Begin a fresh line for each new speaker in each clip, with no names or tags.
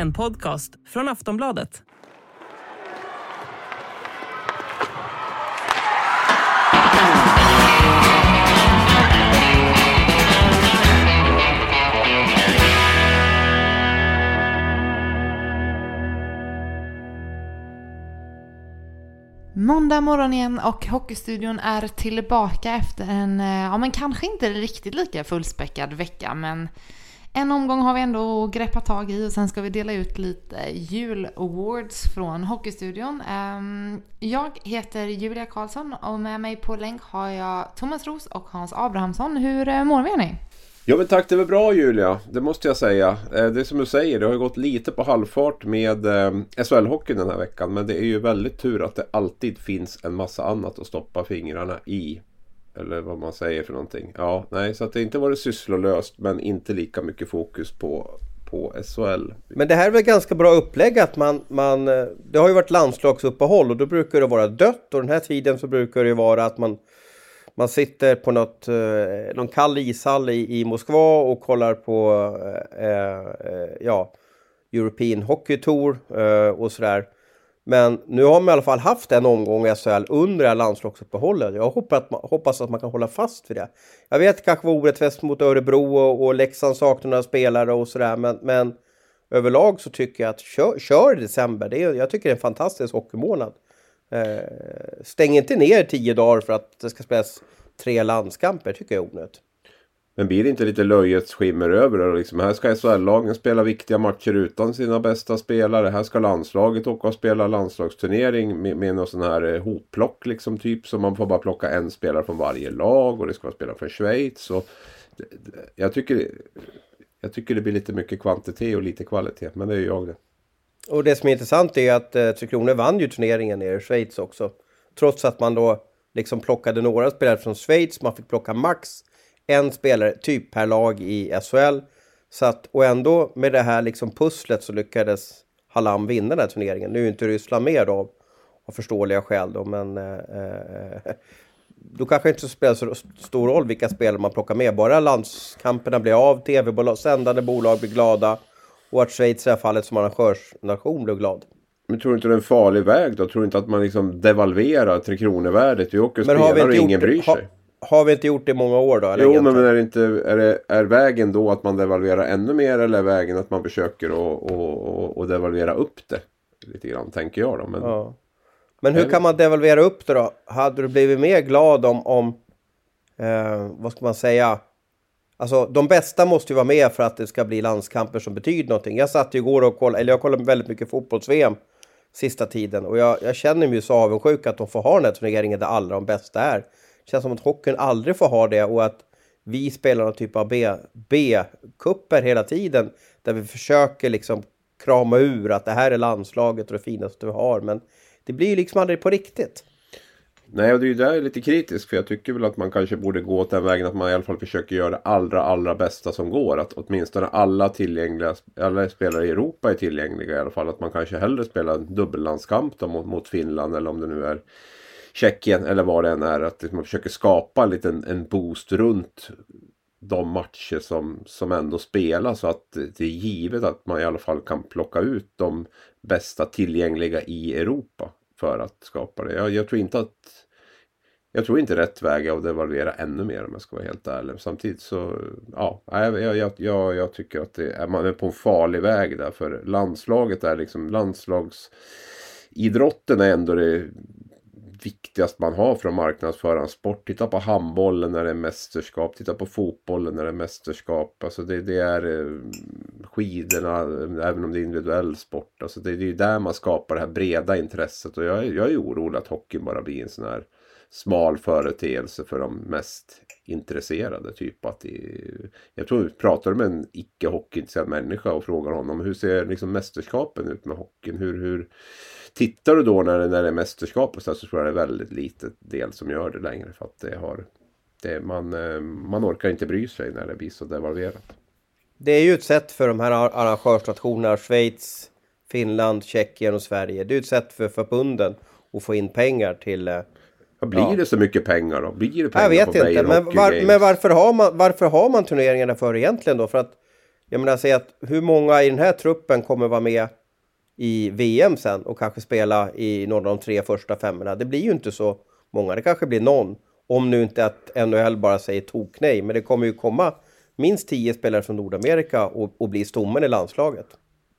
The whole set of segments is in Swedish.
En podcast från Aftonbladet.
Måndag morgon igen och Hockeystudion är tillbaka efter en, eh, ja men kanske inte riktigt lika fullspäckad vecka men en omgång har vi ändå greppat tag i och sen ska vi dela ut lite jul-awards från Hockeystudion. Ehm, jag heter Julia Karlsson och med mig på länk har jag Thomas Ros och Hans Abrahamsson. Hur eh, mår vi ni?
Ja men tack, det var bra Julia. Det måste jag säga. Eh, det är som du säger, det har gått lite på halvfart med eh, SHL-hockeyn den här veckan. Men det är ju väldigt tur att det alltid finns en massa annat att stoppa fingrarna i. Eller vad man säger för någonting. Ja, nej, så att det inte varit sysslolöst men inte lika mycket fokus på, på SHL.
Men det här är väl ganska bra upplägg att man, man... Eh, det har ju varit landslagsuppehåll och då brukar det vara dött och den här tiden så brukar det ju vara att man man sitter på något, eh, någon kall ishall i, i Moskva och kollar på eh, eh, ja, European Hockey Tour eh, och sådär. Men nu har man i alla fall haft en omgång i SHL under det här landslagsuppehållet. Jag hoppas att, man, hoppas att man kan hålla fast vid det. Jag vet det kanske var orättvist mot Örebro och, och Leksand saknar några spelare och sådär, men, men överlag så tycker jag att kör, kör i december. Det är, jag tycker det är en fantastisk hockeymånad. Eh, stäng inte ner tio dagar för att det ska spelas tre landskamper, tycker jag är onödigt.
Men blir det inte lite löjets skimmer över det? Liksom, här ska SHL-lagen spela viktiga matcher utan sina bästa spelare. Här ska landslaget åka och spela landslagsturnering med, med någon sån här eh, hopplock liksom typ. Så man får bara plocka en spelare från varje lag och det ska vara spelare från Schweiz. Och, jag, tycker, jag tycker det blir lite mycket kvantitet och lite kvalitet. Men det är ju jag det.
Och det som är intressant är att eh, Tre Kronor vann ju turneringen nere i Schweiz också. Trots att man då liksom plockade några spelare från Schweiz, man fick plocka max en spelare typ per lag i SHL. Så att, och ändå med det här liksom pusslet så lyckades Hallam vinna den här turneringen. Nu är inte Ryssland med då, av förståeliga skäl då, men eh, eh, då kanske det inte spelar så stor roll vilka spelare man plockar med. Bara landskamperna blir av, tv-bolag, sändande bolag blir glada och att Schweiz i det här fallet som arrangörsnation blir glad.
Men tror du inte det är en farlig väg då? Tror du inte att man liksom devalverar Tre Kronor-värdet? Vi åker och spelar och ingen
gjort,
bryr sig.
har vi inte gjort det i många år då? eller
Jo,
egentligen?
men är, det inte, är, det, är vägen då att man devalverar ännu mer eller är vägen att man försöker att och, och devalvera upp det? Lite grann, tänker jag då. Men,
Ja. Men hur kan man devalvera upp det då? Hade du blivit mer glad om, om eh, vad ska man säga? Alltså de bästa måste ju vara med för att det ska bli landskamper som betyder någonting. Jag satt ju igår och kollade, eller jag kollade väldigt mycket fotbolls-VM sista tiden och jag, jag känner mig ju så avundsjuk att de får ha den här turneringen där alla de bästa är. Det känns som att hockeyn aldrig får ha det och att vi spelar någon typ av B- B-kupper hela tiden där vi försöker liksom krama ur att det här är landslaget och det finaste vi har men det blir ju liksom aldrig på riktigt.
Nej, och det är ju där jag är lite kritisk. För jag tycker väl att man kanske borde gå åt den vägen att man i alla fall försöker göra det allra, allra bästa som går. Att åtminstone alla tillgängliga, alla spelare i Europa är tillgängliga i alla fall. Att man kanske hellre spelar en dubbellandskamp då mot, mot Finland eller om det nu är Tjeckien eller vad det än är. Att liksom man försöker skapa en liten en boost runt de matcher som, som ändå spelas. Så att det är givet att man i alla fall kan plocka ut de bästa tillgängliga i Europa. För att skapa det. Jag, jag tror inte att jag tror inte rätt väg är att devalvera ännu mer om jag ska vara helt ärlig. Samtidigt så, ja, jag, jag, jag, jag tycker att det är, man är på en farlig väg där. För landslaget är liksom, landslagsidrotten är ändå det viktigast man har för att marknadsföra en sport. Titta på handbollen när det är mästerskap. Titta på fotbollen när det är mästerskap. Alltså det, det är eh, skidorna, även om det är individuell sport. Alltså det, det är ju där man skapar det här breda intresset. Och jag, är- jag är orolig att hockeyn bara blir en sån här smal företeelse för de mest intresserade. Typ att det, jag tror vi pratar med en icke hockeyintresserad människa och frågar honom hur ser liksom mästerskapen ut med hockeyn? Hur, hur Tittar du då när det, när det är mästerskap och så, så tror jag det är väldigt liten del som gör det längre. För att det har, det, man, eh, man orkar inte bry sig när det blir så devalverat.
Det är ju ett sätt för de här arrangörsnationerna, Schweiz, Finland, Tjeckien och Sverige. Det är ett sätt för förbunden att få in pengar till...
Ja, blir ja. det så mycket pengar då? Blir det pengar
jag vet inte, men, var, men, varför, har man, varför har man turneringarna för egentligen då? För att, jag menar, säg att hur många i den här truppen kommer vara med i VM sen och kanske spela i någon av de tre första femmorna? Det blir ju inte så många, det kanske blir någon. Om nu inte att NHL bara säger tok nej, men det kommer ju komma minst tio spelare från Nordamerika och, och bli stommen i landslaget.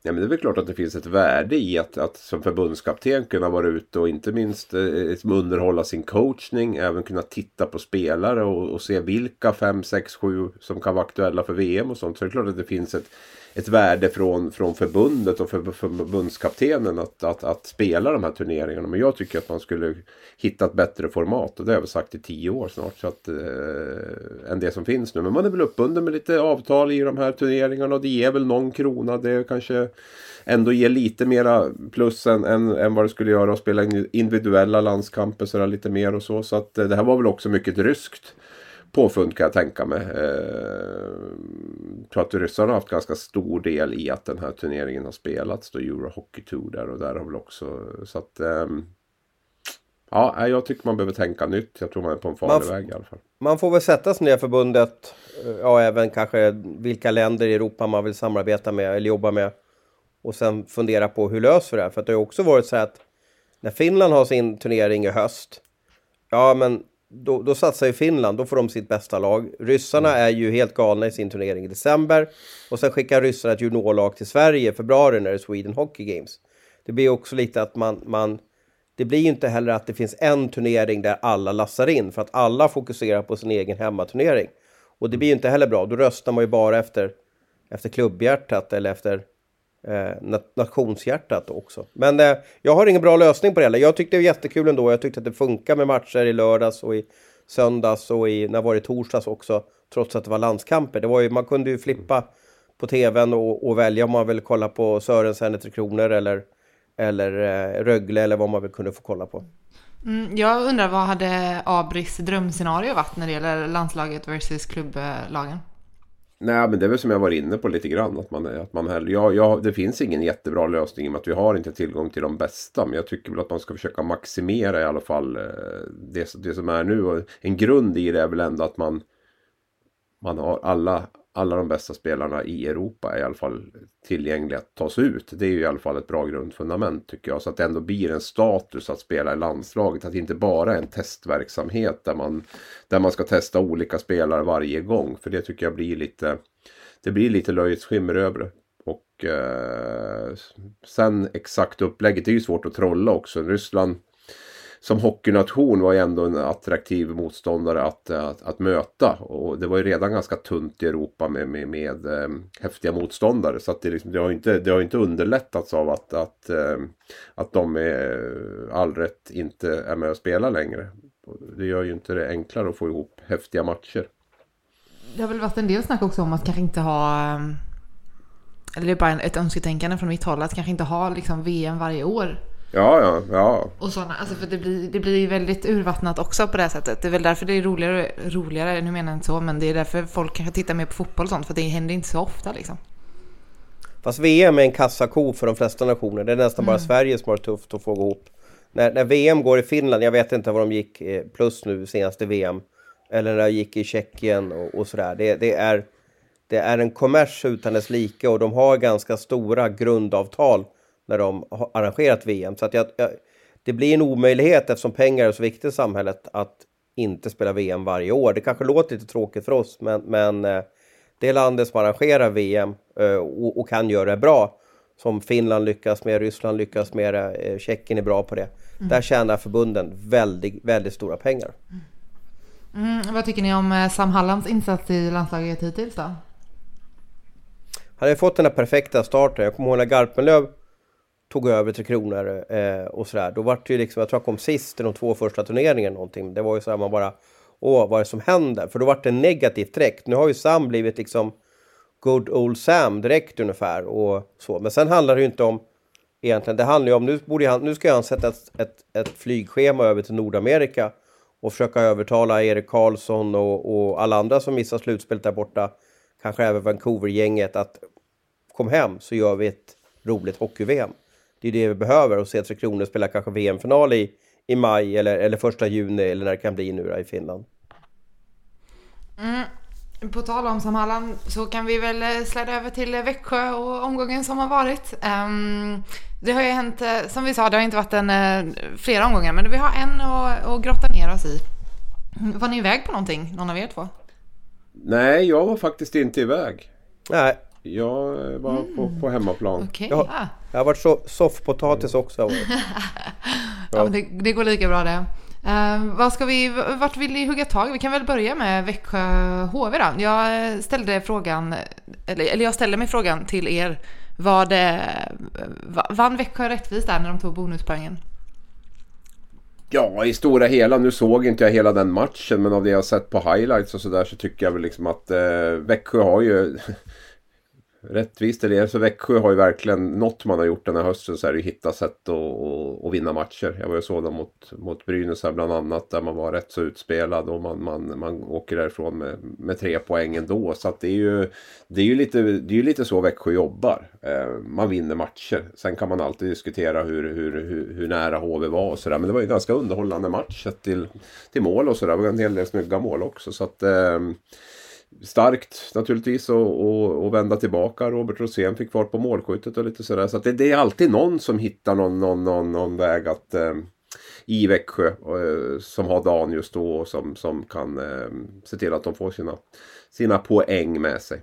Ja, men det är väl klart att det finns ett värde i att, att som förbundskapten kunna vara ute och inte minst eh, liksom underhålla sin coachning. Även kunna titta på spelare och, och se vilka fem, sex, sju som kan vara aktuella för VM och sånt. Så det är klart att det finns ett, ett värde från, från förbundet och för, förbundskaptenen att, att, att spela de här turneringarna. Men jag tycker att man skulle hitta ett bättre format och det har jag väl sagt i tio år snart. Så att, eh, än det som finns nu. Men man är väl uppbunden med lite avtal i de här turneringarna och det ger väl någon krona. Det kanske ändå ger lite mera plus än, än, än vad det skulle göra att spela individuella landskamper så lite mer och så. Så att eh, det här var väl också mycket ryskt påfund kan jag tänka mig. Eh, tror att ryssarna har haft ganska stor del i att den här turneringen har spelats. Då Euro Hockey Tour där och där har väl också så att eh, Ja, jag tycker man behöver tänka nytt. Jag tror man är på en farlig väg i alla fall.
Man får väl sätta sig ner förbundet, eh, ja även kanske vilka länder i Europa man vill samarbeta med eller jobba med. Och sen fundera på hur löser vi det här? För det har ju också varit så att när Finland har sin turnering i höst, ja men då, då satsar ju Finland, då får de sitt bästa lag. Ryssarna mm. är ju helt galna i sin turnering i december. Och sen skickar ryssarna ett juniorlag till Sverige i februari när det är Sweden Hockey Games. Det blir också lite att man, man det blir ju inte heller att det finns en turnering där alla lassar in för att alla fokuserar på sin egen hemmaturnering. Och det blir ju inte heller bra, då röstar man ju bara efter, efter klubbhjärtat eller efter eh, nationshjärtat också. Men eh, jag har ingen bra lösning på det heller. Jag tyckte det var jättekul ändå. Jag tyckte att det funkar med matcher i lördags och i söndags och i, när var det torsdags också. Trots att det var landskamper. Det var ju, man kunde ju flippa på tvn och, och välja om man vill kolla på Sörensen, Tre Kronor eller, eller eh, Rögle eller vad man vill kunna få kolla på.
Mm, jag undrar vad hade Abris drömscenario varit när det gäller landslaget versus klubblagen?
Nej men det är väl som jag var inne på lite grann. Att man, att man hellre, ja, ja, det finns ingen jättebra lösning i och med att vi har inte tillgång till de bästa. Men jag tycker väl att man ska försöka maximera i alla fall eh, det, det som är nu. Och en grund i det är väl ändå att man, man har alla alla de bästa spelarna i Europa är i alla fall tillgängliga att tas ut. Det är ju i alla fall ett bra grundfundament tycker jag. Så att det ändå blir en status att spela i landslaget. Att det inte bara är en testverksamhet där man, där man ska testa olika spelare varje gång. För det tycker jag blir lite, det blir lite löjets skimmer över det. Och eh, sen exakt upplägget, det är ju svårt att trolla också. Ryssland som hockeynation var ju ändå en attraktiv motståndare att, att, att, möta. Och det var ju redan ganska tunt i Europa med, med, med ehm, häftiga motståndare. Så att det, liksom, det, har inte, det har inte underlättats av att, att, ehm, att de med eh, all rätt inte är med och spelar längre. Det gör ju inte det enklare att få ihop häftiga matcher.
Det har väl varit en del snack också om att kanske inte ha ehm, eller det är bara ett önsketänkande från mitt håll att kanske inte ha liksom VM varje år.
Ja, ja, ja.
Och sådana, alltså för det blir, det blir väldigt urvattnat också på det här sättet. Det är väl därför det är roligare, roligare, nu menar jag inte så, men det är därför folk kanske tittar mer på fotboll och sånt, för det händer inte så ofta liksom.
Fast VM är en kassako för de flesta nationer. Det är nästan mm. bara Sverige som har det tufft att få ihop. När, när VM går i Finland, jag vet inte vad de gick eh, plus nu senaste VM, eller när de gick i Tjeckien och, och sådär. Det, det, är, det är en kommers utan dess like och de har ganska stora grundavtal när de har arrangerat VM. Så att jag, jag, det blir en omöjlighet eftersom pengar är så viktigt i samhället att inte spela VM varje år. Det kanske låter lite tråkigt för oss, men, men eh, det landet som arrangerar VM eh, och, och, kan göra det bra, som Finland lyckas med, Ryssland lyckas med det, eh, Tjeckien är bra på det. Mm. Där tjänar förbunden väldigt, väldigt stora pengar.
Mm, vad tycker ni om Sam Hallands insats i landslaget hittills då?
Han har fått den här perfekta starten. Jag kommer ihåg när Garpenlöv tog över Tre Kronor eh, och sådär. Då var det ju liksom, jag tror jag kom sist i de två första turneringarna någonting. Det var ju så här man bara, åh vad är det som händer? För då var det negativt direkt. Nu har ju Sam blivit liksom good old Sam direkt ungefär och så. Men sen handlar det ju inte om egentligen, det handlar ju om, nu, borde han, nu ska han sätta ett, ett, ett flygschema över till Nordamerika och försöka övertala Erik Karlsson och, och alla andra som missar slutspelet där borta, kanske även Vancouver-gänget, att kom hem så gör vi ett roligt hockey-VM. Det är det vi behöver och se Tre Kronor spela kanske VM-final i, i maj eller, eller första juni eller när det kan bli nu i Finland.
Mm. På tal om Sam Halland så kan vi väl eh, släda över till Växjö och omgången som har varit. Um, det har ju hänt, eh, som vi sa, det har inte varit en, flera omgångar, men vi har en att, att grotta ner oss i. Var ni iväg på någonting, någon av er två?
Nej, jag var faktiskt inte iväg.
Nej.
Jag var mm. på, på hemmaplan.
Okay.
Jag, ah. jag har varit så, soffpotatis också.
ja, det, det, går lika bra det. Uh, vad ska vi, vart vill ni hugga tag? Vi kan väl börja med Växjö HV då. Jag ställde frågan, eller, eller jag ställde mig frågan till er. Var det, vann Växjö rättvist där när de tog bonuspoängen?
Ja, i stora hela. Nu såg inte jag hela den matchen men av det jag sett på highlights och sådär så tycker jag väl liksom att eh, Växjö har ju rättvist eller det. Så Växjö har ju verkligen, något man har gjort den här hösten så är det ju hitta sätt att, att, vinna matcher. Jag var ju sådan mot, mot Brynäs här bland annat där man var rätt så utspelad och man, man, man åker därifrån med, med tre poäng ändå. Så att det är ju, det är ju lite, det är ju lite så Växjö jobbar. Eh, man vinner matcher. Sen kan man alltid diskutera hur, hur, hur, hur nära HV var och sådär. Men det var ju en ganska underhållande match till, till mål och sådär. Det var en hel del snygga mål också. Så att eh, starkt naturligtvis och, och, och, vända tillbaka. Robert Rosén fick fart på målskyttet och lite sådär. Så det, det, är alltid någon som hittar någon, någon, någon, någon väg att eh, i Växjö eh, som har dagen just då och som, som kan eh, se till att de får sina, sina poäng med sig.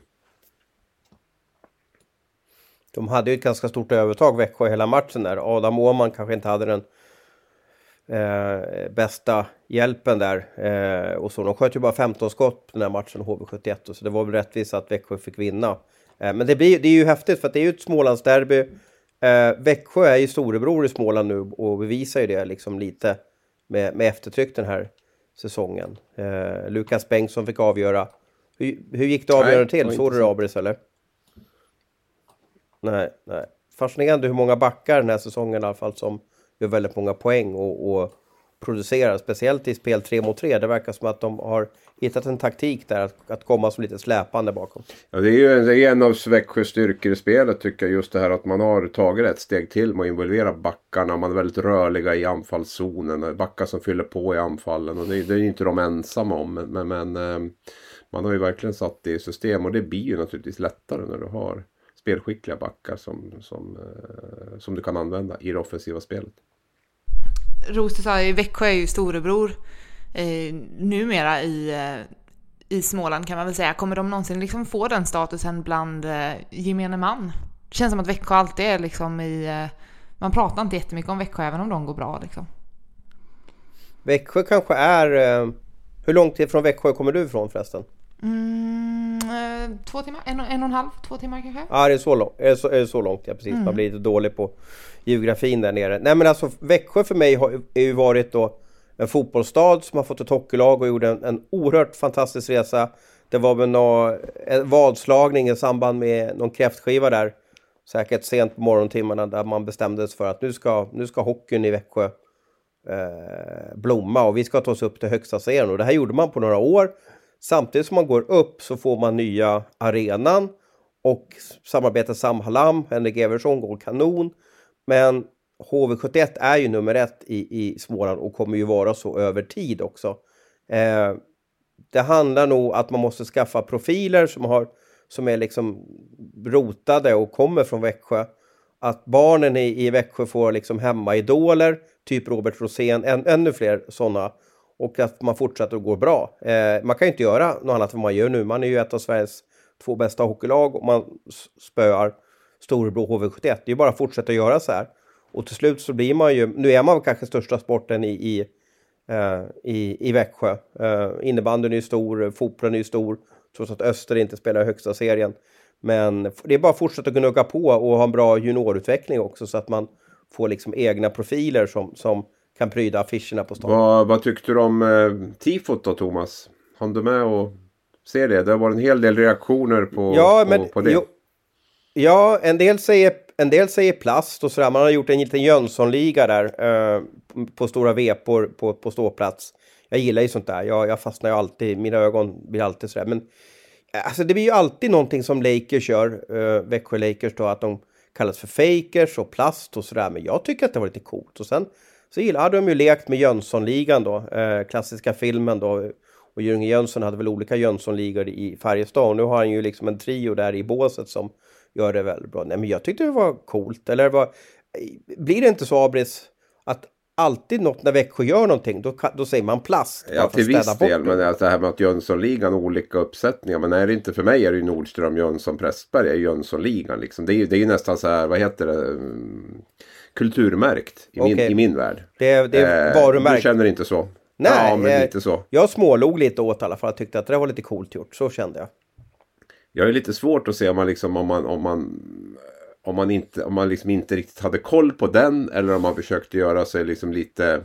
De hade ju ett ganska stort övertag Växjö hela matchen där. Adam Åhman kanske inte hade den eh, bästa hjälpen där. Eh, och så. De sköt ju bara 15 skott på den här matchen, HV71, så det var väl rättvist att Växjö fick vinna. Eh, men det, blir, det är ju häftigt för det är ju ett Smålandsderby. Eh, Växjö är ju storebror i Småland nu och bevisar ju det liksom lite med, med eftertryck den här säsongen. Eh, Lukas Bengtsson fick avgöra. Hur, hur gick det avgörande till? Såg du det Abris eller? Nej, nej. Fascinerande hur många backar den här säsongen i alla fall som gör väldigt många poäng och, och producerar, speciellt i spel 3 mot 3. Det verkar som att de har hittat en taktik där att, att komma som lite släpande bakom.
Ja, det är ju det är en av Växjös styrkor i spelet tycker jag. Just det här att man har tagit ett steg till med att involvera backarna. Man är väldigt rörliga i anfallszonen. Backar som fyller på i anfallen. Och det, det är inte de ensamma om. Men, men, men eh, man har ju verkligen satt det i system. Och det blir ju naturligtvis lättare när du har spelskickliga backar som, som, eh, som du kan använda i det offensiva spelet.
Roster sa ju, Växjö är ju storebror eh, numera i, eh, i Småland kan man väl säga. Kommer de någonsin liksom få den statusen bland eh, gemene man? Det känns som att Växjö alltid är liksom i... Eh, man pratar inte jättemycket om Växjö även om de går bra liksom.
Växjö kanske är... Eh, hur långt ifrån Växjö kommer du ifrån förresten?
Mm, eh, två timmar? En, en och en halv? Två timmar kanske?
Ja, det är så långt. Är så, är så långt, ja precis. Mm. Man blir lite dålig på geografin där nere. Nej men alltså Växjö för mig har ju varit då en fotbollsstad som har fått ett hockeylag och gjorde en, en oerhört fantastisk resa. Det var väl någon vadslagning i samband med någon kräftskiva där. Säkert sent på morgontimmarna där man bestämde sig för att nu ska, nu ska hockeyn i Växjö eh, blomma och vi ska ta oss upp till högsta serien. Och det här gjorde man på några år. Samtidigt som man går upp så får man nya arenan och samarbetet Samhalam, Henrik Eversson går kanon. Men HV71 är ju nummer ett i, i Småland och kommer ju vara så över tid också. Eh, det handlar nog att man måste skaffa profiler som, har, som är liksom rotade och kommer från Växjö. Att barnen i, i Växjö får liksom hemmaidoler, typ Robert Rosén, än, ännu fler sådana. Och att man fortsätter att gå bra. Eh, man kan ju inte göra något annat än vad man gör nu. Man är ju ett av Sveriges två bästa hockeylag och man spöar storebror HV71. Det är ju bara att fortsätta göra så här. Och till slut så blir man ju, nu är man kanske största sporten i, i, uh, i, i Växjö. Uh, innebandyn är ju stor, fotbollen är ju stor, trots att Öster inte spelar i högsta serien. Men det är bara att fortsätta gnugga på och ha en bra juniorutveckling också så att man får liksom egna profiler som, som kan pryda affischerna på stan.
Vad, vad tyckte du om eh, tifot då Thomas? Hann du med och se det? Det har varit en hel del reaktioner på,
ja,
på,
men,
på det.
Jo, ja, en del säger, en del säger plast och sådär. Man har gjort en liten Jönssonliga där eh, på stora vepor på, på ståplats. Jag gillar ju sånt där. Jag, jag fastnar ju alltid, mina ögon blir alltid sådär. Men eh, alltså, det blir ju alltid någonting som Lakers gör, eh, Växjö Lakers då, att de kallas för fakers och plast och sådär. Men jag tycker att det var lite coolt. Och sen så gillar, de ju lekt med Jönssonligan då, eh, klassiska filmen då. Och Jörgen Jönsson hade väl olika Jönssonligor i Färjestad. Och nu har han ju liksom en trio där i båset som gör det väldigt bra. Nej, men jag tyckte det var coolt. Eller var, blir det inte så, Abris, att alltid något när Växjö gör någonting, då, då säger man plast.
Ja, till viss del. Men alltså det här med att Jönssonligan, olika uppsättningar. Men är det inte för mig är det ju Nordström, Jönsson, Prästberg är Jönssonligan. Liksom. Det, är ju, det är ju nästan så här, vad heter det? Mm, kulturmärkt i, okay. min, i min värld.
Det, det är varumärkt.
Du känner inte så?
Nej,
ja, men eh, lite så.
jag smålog lite åt i alla fall. Jag tyckte att det var lite coolt gjort. Så kände jag.
Jag är lite svårt att se om man liksom om man, om man om man inte, om man liksom inte riktigt hade koll på den eller om man försökte göra sig liksom lite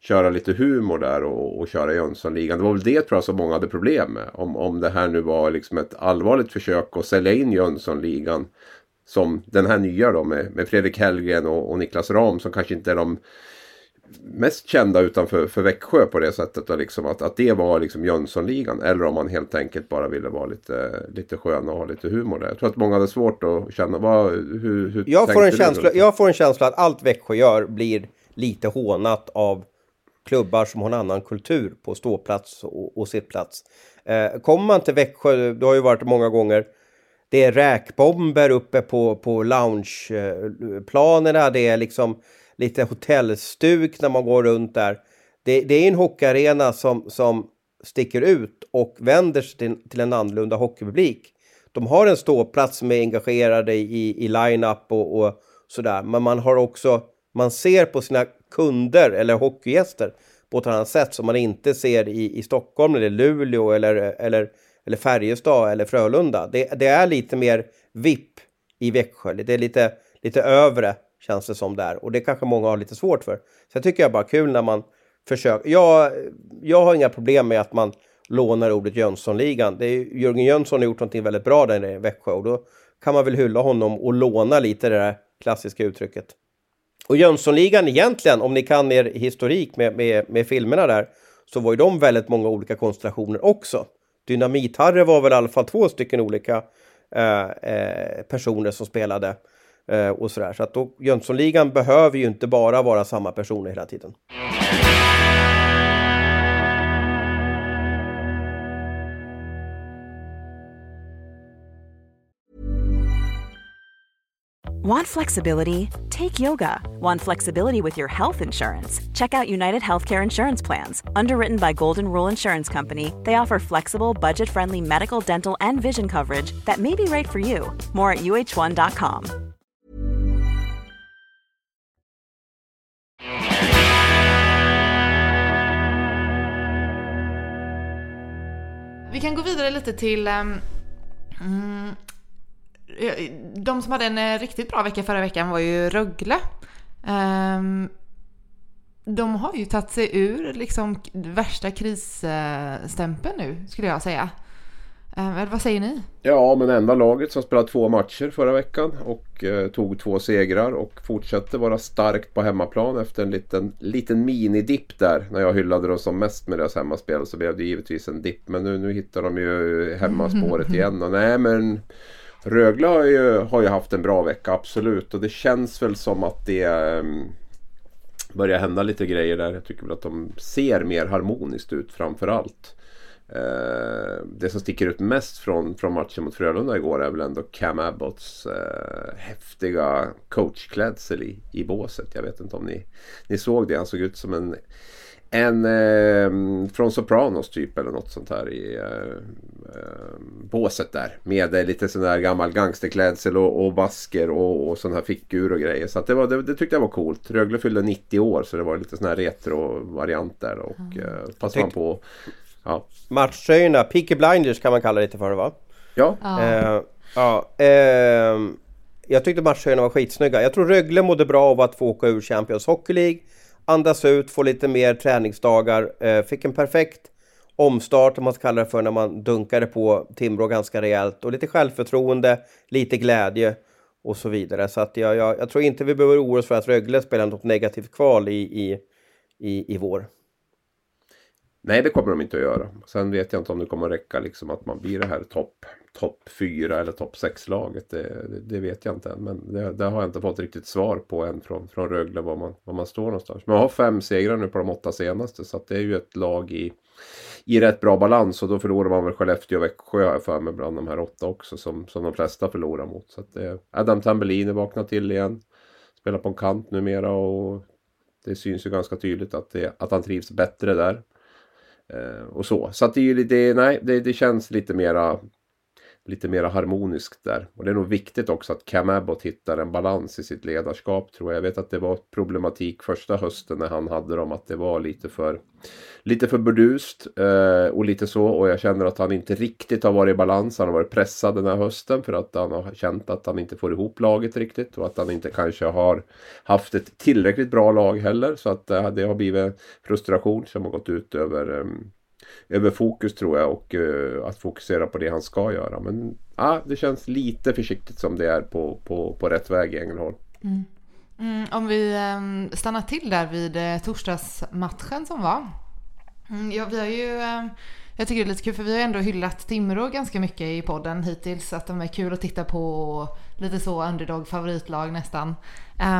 köra lite humor där och, och köra Jönssonligan. Det var väl det tror jag som många hade problem med. Om, om det här nu var liksom ett allvarligt försök att sälja in Jönssonligan som den här nya då med, med Fredrik Hellgren och, och Niklas Ram som kanske inte är de mest kända utanför för Växjö på det sättet. Och liksom att, att det var liksom Jönssonligan. Eller om man helt enkelt bara ville vara lite, lite skön och ha lite humor där. Jag tror att många hade svårt att känna. Vad, hur, hur
jag, får en känsla, jag får en känsla att allt Växjö gör blir lite hånat av klubbar som har en annan kultur på ståplats och, och sittplats. Eh, kommer man till Växjö, det har ju varit många gånger, det är räkbomber uppe på, på loungeplanerna, det är liksom lite hotellstuk när man går runt där. Det, det är en hockeyarena som, som sticker ut och vänder sig till, till en annorlunda hockeypublik. De har en ståplats som är engagerade i, i line-up och, och sådär, men man har också, man ser på sina kunder eller hockeygäster på ett annat sätt som man inte ser i, i Stockholm eller Luleå eller, eller, eller Färjestad eller Frölunda. Det, det är lite mer VIP i Växjö, det är lite, lite övre Känns det som där. Och det kanske många har lite svårt för. Så jag tycker jag bara kul när man försöker. Jag, jag har inga problem med att man lånar ordet Jönssonligan. Det är, Jörgen Jönsson har gjort någonting väldigt bra där i Växjö och då kan man väl hylla honom och låna lite det där klassiska uttrycket. Och Jönssonligan egentligen, om ni kan er historik med, med, med filmerna där, så var ju de väldigt många olika konstellationer också. Dynamit-Harry var väl i alla fall två stycken olika eh, eh personer som spelade. Eh, och sådär. Så att då, Jönssonligan behöver ju inte bara vara samma personer hela tiden.
Want flexibility? Take yoga. Want flexibility with your health insurance? Check out United Healthcare Insurance Plans. Underwritten by Golden Rule Insurance Company, they offer flexible, budget friendly medical, dental, and vision coverage that may be right for you. More at uh1.com.
Vi kan gå vidare lite till um, de som hade en eh, riktigt bra vecka förra veckan var ju Rögle. Um, de har ju tagit sig ur liksom värsta krisstämpeln nu skulle jag säga. Eh, vad säger ni?
Ja, men enda laget som spelade två matcher förra veckan och eh, tog två segrar och fortsatte vara starkt på hemmaplan efter en liten, liten minidipp där. När jag hyllade dem som mest med deras hemmaspel så blev det givetvis en dipp. Men nu, nu hittar de ju hemmaspåret igen. Och nej, men Rögle har ju, har ju haft en bra vecka, absolut. Och det känns väl som att det um, börjar hända lite grejer där. Jag tycker väl att de ser mer harmoniskt ut framför allt. Eh, det som sticker ut mest från, från matchen mot Frölunda igår är väl ändå Cam Abbotts eh, häftiga coachklädsel i, i båset. Jag vet inte om ni, ni såg det. Han såg ut som en, en eh, från Sopranos typ eller något sånt här i eh, eh båset där. Med lite sån där gammal gangsterklädsel och, och basker och, och sån här fickur och grejer. Så det, var, det, det, tyckte jag var coolt. Rögle fyllde 90 år så det var lite sån här retro-variant där. Och mm. eh, passade man på
Ja. Matchtröjorna, Peaky Blinders kan man kalla det lite för va?
Ja.
Eh, Ja, eh, jag tyckte matcherna var skitsnygga. Jag tror Rögle mådde bra av att få åka ur Champions Hockey League. Andas ut, få lite mer träningsdagar. Eh, fick en perfekt omstart, om man ska kalla det för, när man dunkade på Timrå ganska rejält. Och lite självförtroende, lite glädje och så vidare. Så att jag, jag, jag tror inte vi behöver oroa oss för att Rögle spelar något negativt kval i, i, i, i vår.
Nej, det kommer de inte att göra. Sen vet jag inte om det kommer att räcka liksom att man blir det här topp top 4 eller topp 6-laget. Det, det, det, vet jag inte än. Men det, det, har jag inte fått riktigt svar på än från, från Rögle var man, var man står någonstans. Men jag har fem segrar nu på de åtta senaste så att det är ju ett lag i, i rätt bra balans. Och då förlorar man väl Skellefteå och Växjö har jag för mig bland de här åtta också som, som de flesta förlorar mot. Så att det, Adam Tambellini vaknar till igen. Spelar på en kant numera och det syns ju ganska tydligt att, det, att han trivs bättre där. Eh, och så. Så att det är ju lite, nej, det, det känns lite mera lite mer harmoniskt där. Och det är nog viktigt också att Cam Abbott hittar en balans i sitt ledarskap tror jag. Jag vet att det var problematik första hösten när han hade dem att det var lite för lite för burdust eh, och lite så och jag känner att han inte riktigt har varit i balans. Han har varit pressad den här hösten för att han har känt att han inte får ihop laget riktigt och att han inte kanske har haft ett tillräckligt bra lag heller så att eh, det har blivit frustration som har gått ut över eh, över fokus tror jag och uh, att fokusera på det han ska göra. Men ah, det känns lite försiktigt som det är på, på, på rätt väg i Ängelholm.
Mm. Mm, om vi um, stannar till där vid uh, torsdagsmatchen som var. Mm, ja, vi har ju, uh, jag tycker det är lite kul för vi har ändå hyllat Timrå ganska mycket i podden hittills. Att de är kul att titta på, lite så underdog favoritlag nästan.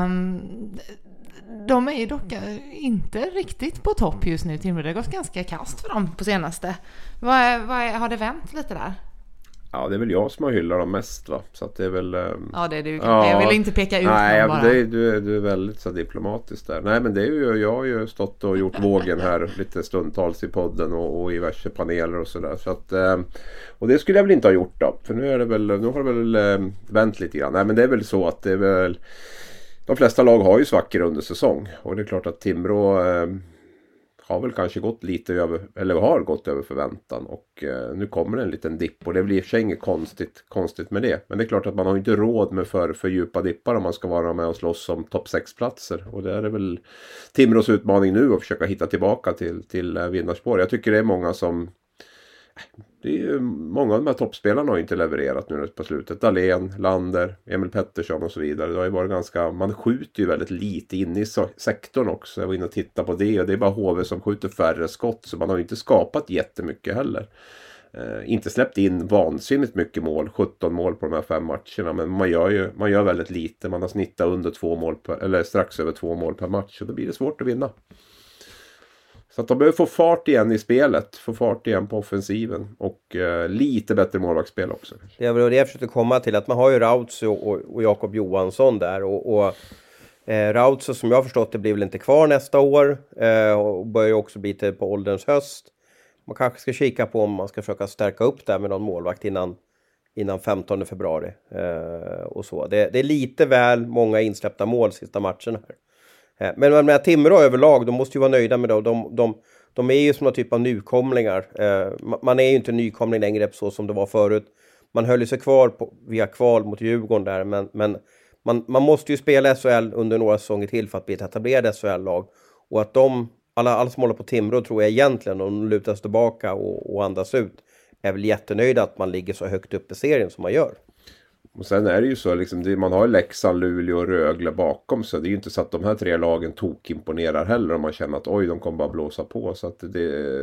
Um, de är dock inte riktigt på topp just nu Timrå. Det har gått ganska kast för dem på senaste. Vad, vad har det vänt lite där?
Ja, det är väl jag som har hyllat dem mest va. Så att det är väl... Um...
Ja, det är du ja, Jag vill inte peka ut
nej,
någon bara.
Nej, du, är, du är väldigt så diplomatisk där. Nej, men det är ju... Jag har ju stått och gjort vågen här lite stundtals i podden och, och i diverse paneler och sådär. Så att... Um, och det skulle jag väl inte ha gjort då. För nu är det väl... Nu har det väl vänt lite grann. Nej, men det är väl så att det är väl... De flesta lag har ju svackor under säsong. Och det är klart att Timrå eh, har väl kanske gått lite över, eller har gått över förväntan. Och eh, nu kommer det en liten dipp och det blir i och för sig inget konstigt, konstigt med det. Men det är klart att man har inte råd med för, för djupa dippar om man ska vara med och slåss om topp 6-platser. Och det är väl Timrås utmaning nu att försöka hitta tillbaka till, till eh, vinnarspår. Jag tycker det är många som eh, det är ju, många av de här toppspelarna har inte levererat nu på slutet. Dahlén, Lander, Emil Pettersson och så vidare. Det har ju varit ganska, man skjuter ju väldigt lite inne i sektorn också. Jag var inne och tittade på det och det är bara HV som skjuter färre skott. Så man har ju inte skapat jättemycket heller. Eh, inte släppt in vansinnigt mycket mål, 17 mål på de här fem matcherna. Men man gör ju man gör väldigt lite. Man har snittat under två mål per, eller strax över två mål per match. Och då blir det svårt att vinna. Så att de behöver få fart igen i spelet. Få fart igen på offensiven. Och eh, lite bättre målvaktsspel också.
Det var det jag försökte komma till. Att man har ju Rautso och, och Jakob Johansson där. Och, och eh, Rautso som jag har förstått det blir väl inte kvar nästa år. Eh, och börjar ju också bli till på ålderns höst. Man kanske ska kika på om man ska försöka stärka upp där med någon målvakt innan, innan 15 februari. Eh, och så. Det, det, är lite väl många insläppta mål sista matchen här. Eh, men med Timrå överlag, de måste ju vara nöjda med det. De, de, de är ju som någon typ av nykomlingar. Eh, man är ju inte nykomling längre så som det var förut. Man höll sig kvar på, via kval mot Djurgården där, men, men man, man måste ju spela SHL under några säsonger till för att bli ett etablerat SHL-lag. Och att de, alla, alla som håller på Timrå tror jag egentligen, om de lutar sig tillbaka och, och andas ut, är väl jättenöjda att man ligger så högt upp i serien som man gör.
Och sen är det ju så liksom, det, man har Leksand, Luleå och Rögle bakom sig. Det är ju inte så att de här tre lagen tokimponerar heller om man känner att oj, de kommer bara blåsa på. Så att det...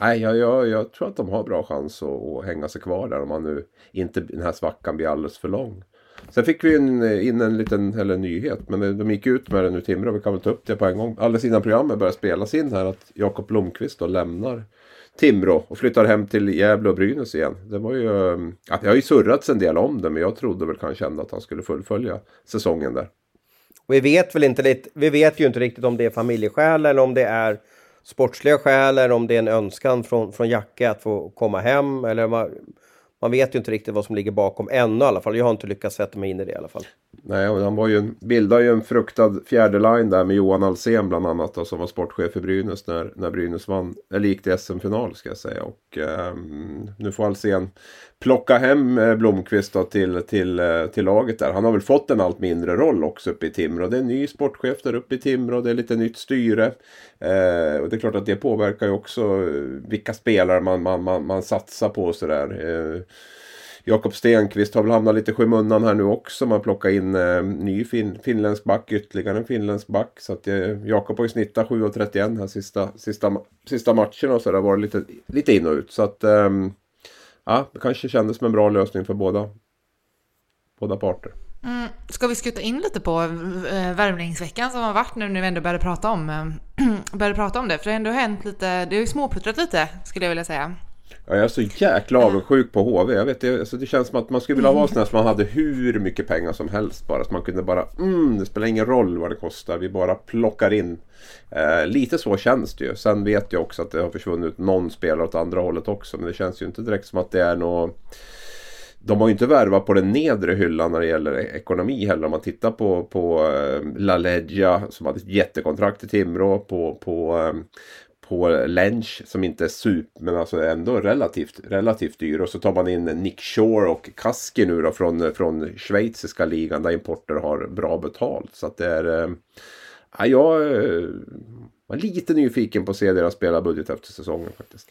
Nej, jag, jag, jag tror att de har bra chans att, att hänga sig kvar där om man nu inte, den här svackan blir alldeles för lång. Sen fick vi in, in en liten eller en nyhet, men eh, de gick ut med det nu Timrå. Vi kan väl ta upp det på en gång. Alldeles innan programmet börjar spelas in här att Jakob Blomqvist då lämnar Timrå och flyttar hem till Gävle och Brynäs igen. Det var ju, mm, jag har ju surrats en del om det men jag trodde väl kanske ändå att han skulle fullfölja säsongen där.
Vi vet väl inte lite, vi vet ju inte riktigt om det är familjeskäl eller om det är sportsliga skäl eller om det är en önskan från, från Jacke att få komma hem. Eller man, vet ju inte riktigt vad som ligger bakom ännu i alla fall. Jag har inte lyckats sätta mig in i det i alla fall.
Nej, och han var ju en, bildade ju en fruktad fjärde line där med Johan Alsen bland annat då, som var sportchef för Brynäs när, när Brynäs vann, eller gick till SM-final ska jag säga. Och eh, nu får Alsen plocka hem eh, Blomqvist då till, till, eh, till laget där. Han har väl fått en allt mindre roll också uppe i Timrå. Det är en ny sportchef där uppe i Timrå. Det är lite nytt styre. Eh, och det är klart att det påverkar ju också eh, vilka spelare man, man, man, man satsar på sådär. Eh, Jakob Stenqvist har väl hamnat lite i skymundan här nu också. Man plockar in eh, ny fin, finländsk back, ytterligare en finländsk back. Så att eh, Jakob har ju snittat 7,31 här sista, sista, sista matchen och så. Det har varit lite, lite in och ut. Så att eh, ja, det kanske kändes som en bra lösning för båda, båda parter.
Mm. Ska vi skjuta in lite på eh, värmningsveckan som har varit nu när vi ändå började prata om, eh, började prata om det? För det har ändå hänt lite, det har ju småputtrat lite skulle jag vilja säga.
Ja, jag är så jäkla avundsjuk på HV. Jag vet, det, alltså det känns som att man skulle vilja vara sån här som man hade hur mycket pengar som helst bara. Så man kunde bara, mm, det spelar ingen roll vad det kostar. Vi bara plockar in. Eh, lite så känns det ju. Sen vet jag också att det har försvunnit någon spelare åt andra hållet också. Men det känns ju inte direkt som att det är något de har ju inte värvat på den nedre hyllan när det gäller ekonomi heller. Om man tittar på, på uh, La Leggia som hade ett jättekontrakt i Timrå. På, på, um, på Lench som inte är super men alltså ändå relativt, relativt dyr. Och så tar man in Nick Shore och Kaski nu då från, från schweiziska ligan där importer har bra betalt. Så att det är... Eh, ja, jag eh, var lite nyfiken på att se deras spelarbudget efter säsongen faktiskt.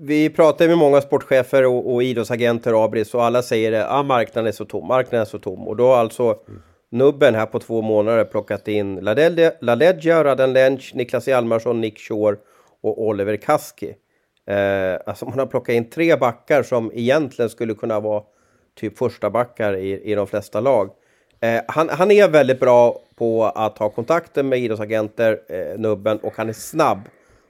Vi pratar med många sportchefer och, och idrottsagenter och Abris och alla säger att ah, marknaden är så tom, marknaden är så tom. Och då har alltså mm. Nubben här på två månader plockat in LaLeggia, Radan Lench, Niklas Hjalmarsson, Nick Shore och Oliver Kaski. Eh, alltså man har plockat in tre backar som egentligen skulle kunna vara typ första backar i, i de flesta lag. Eh, han, han, är väldigt bra på att ha kontakter med idrottsagenter, eh, nubben, och han är snabb.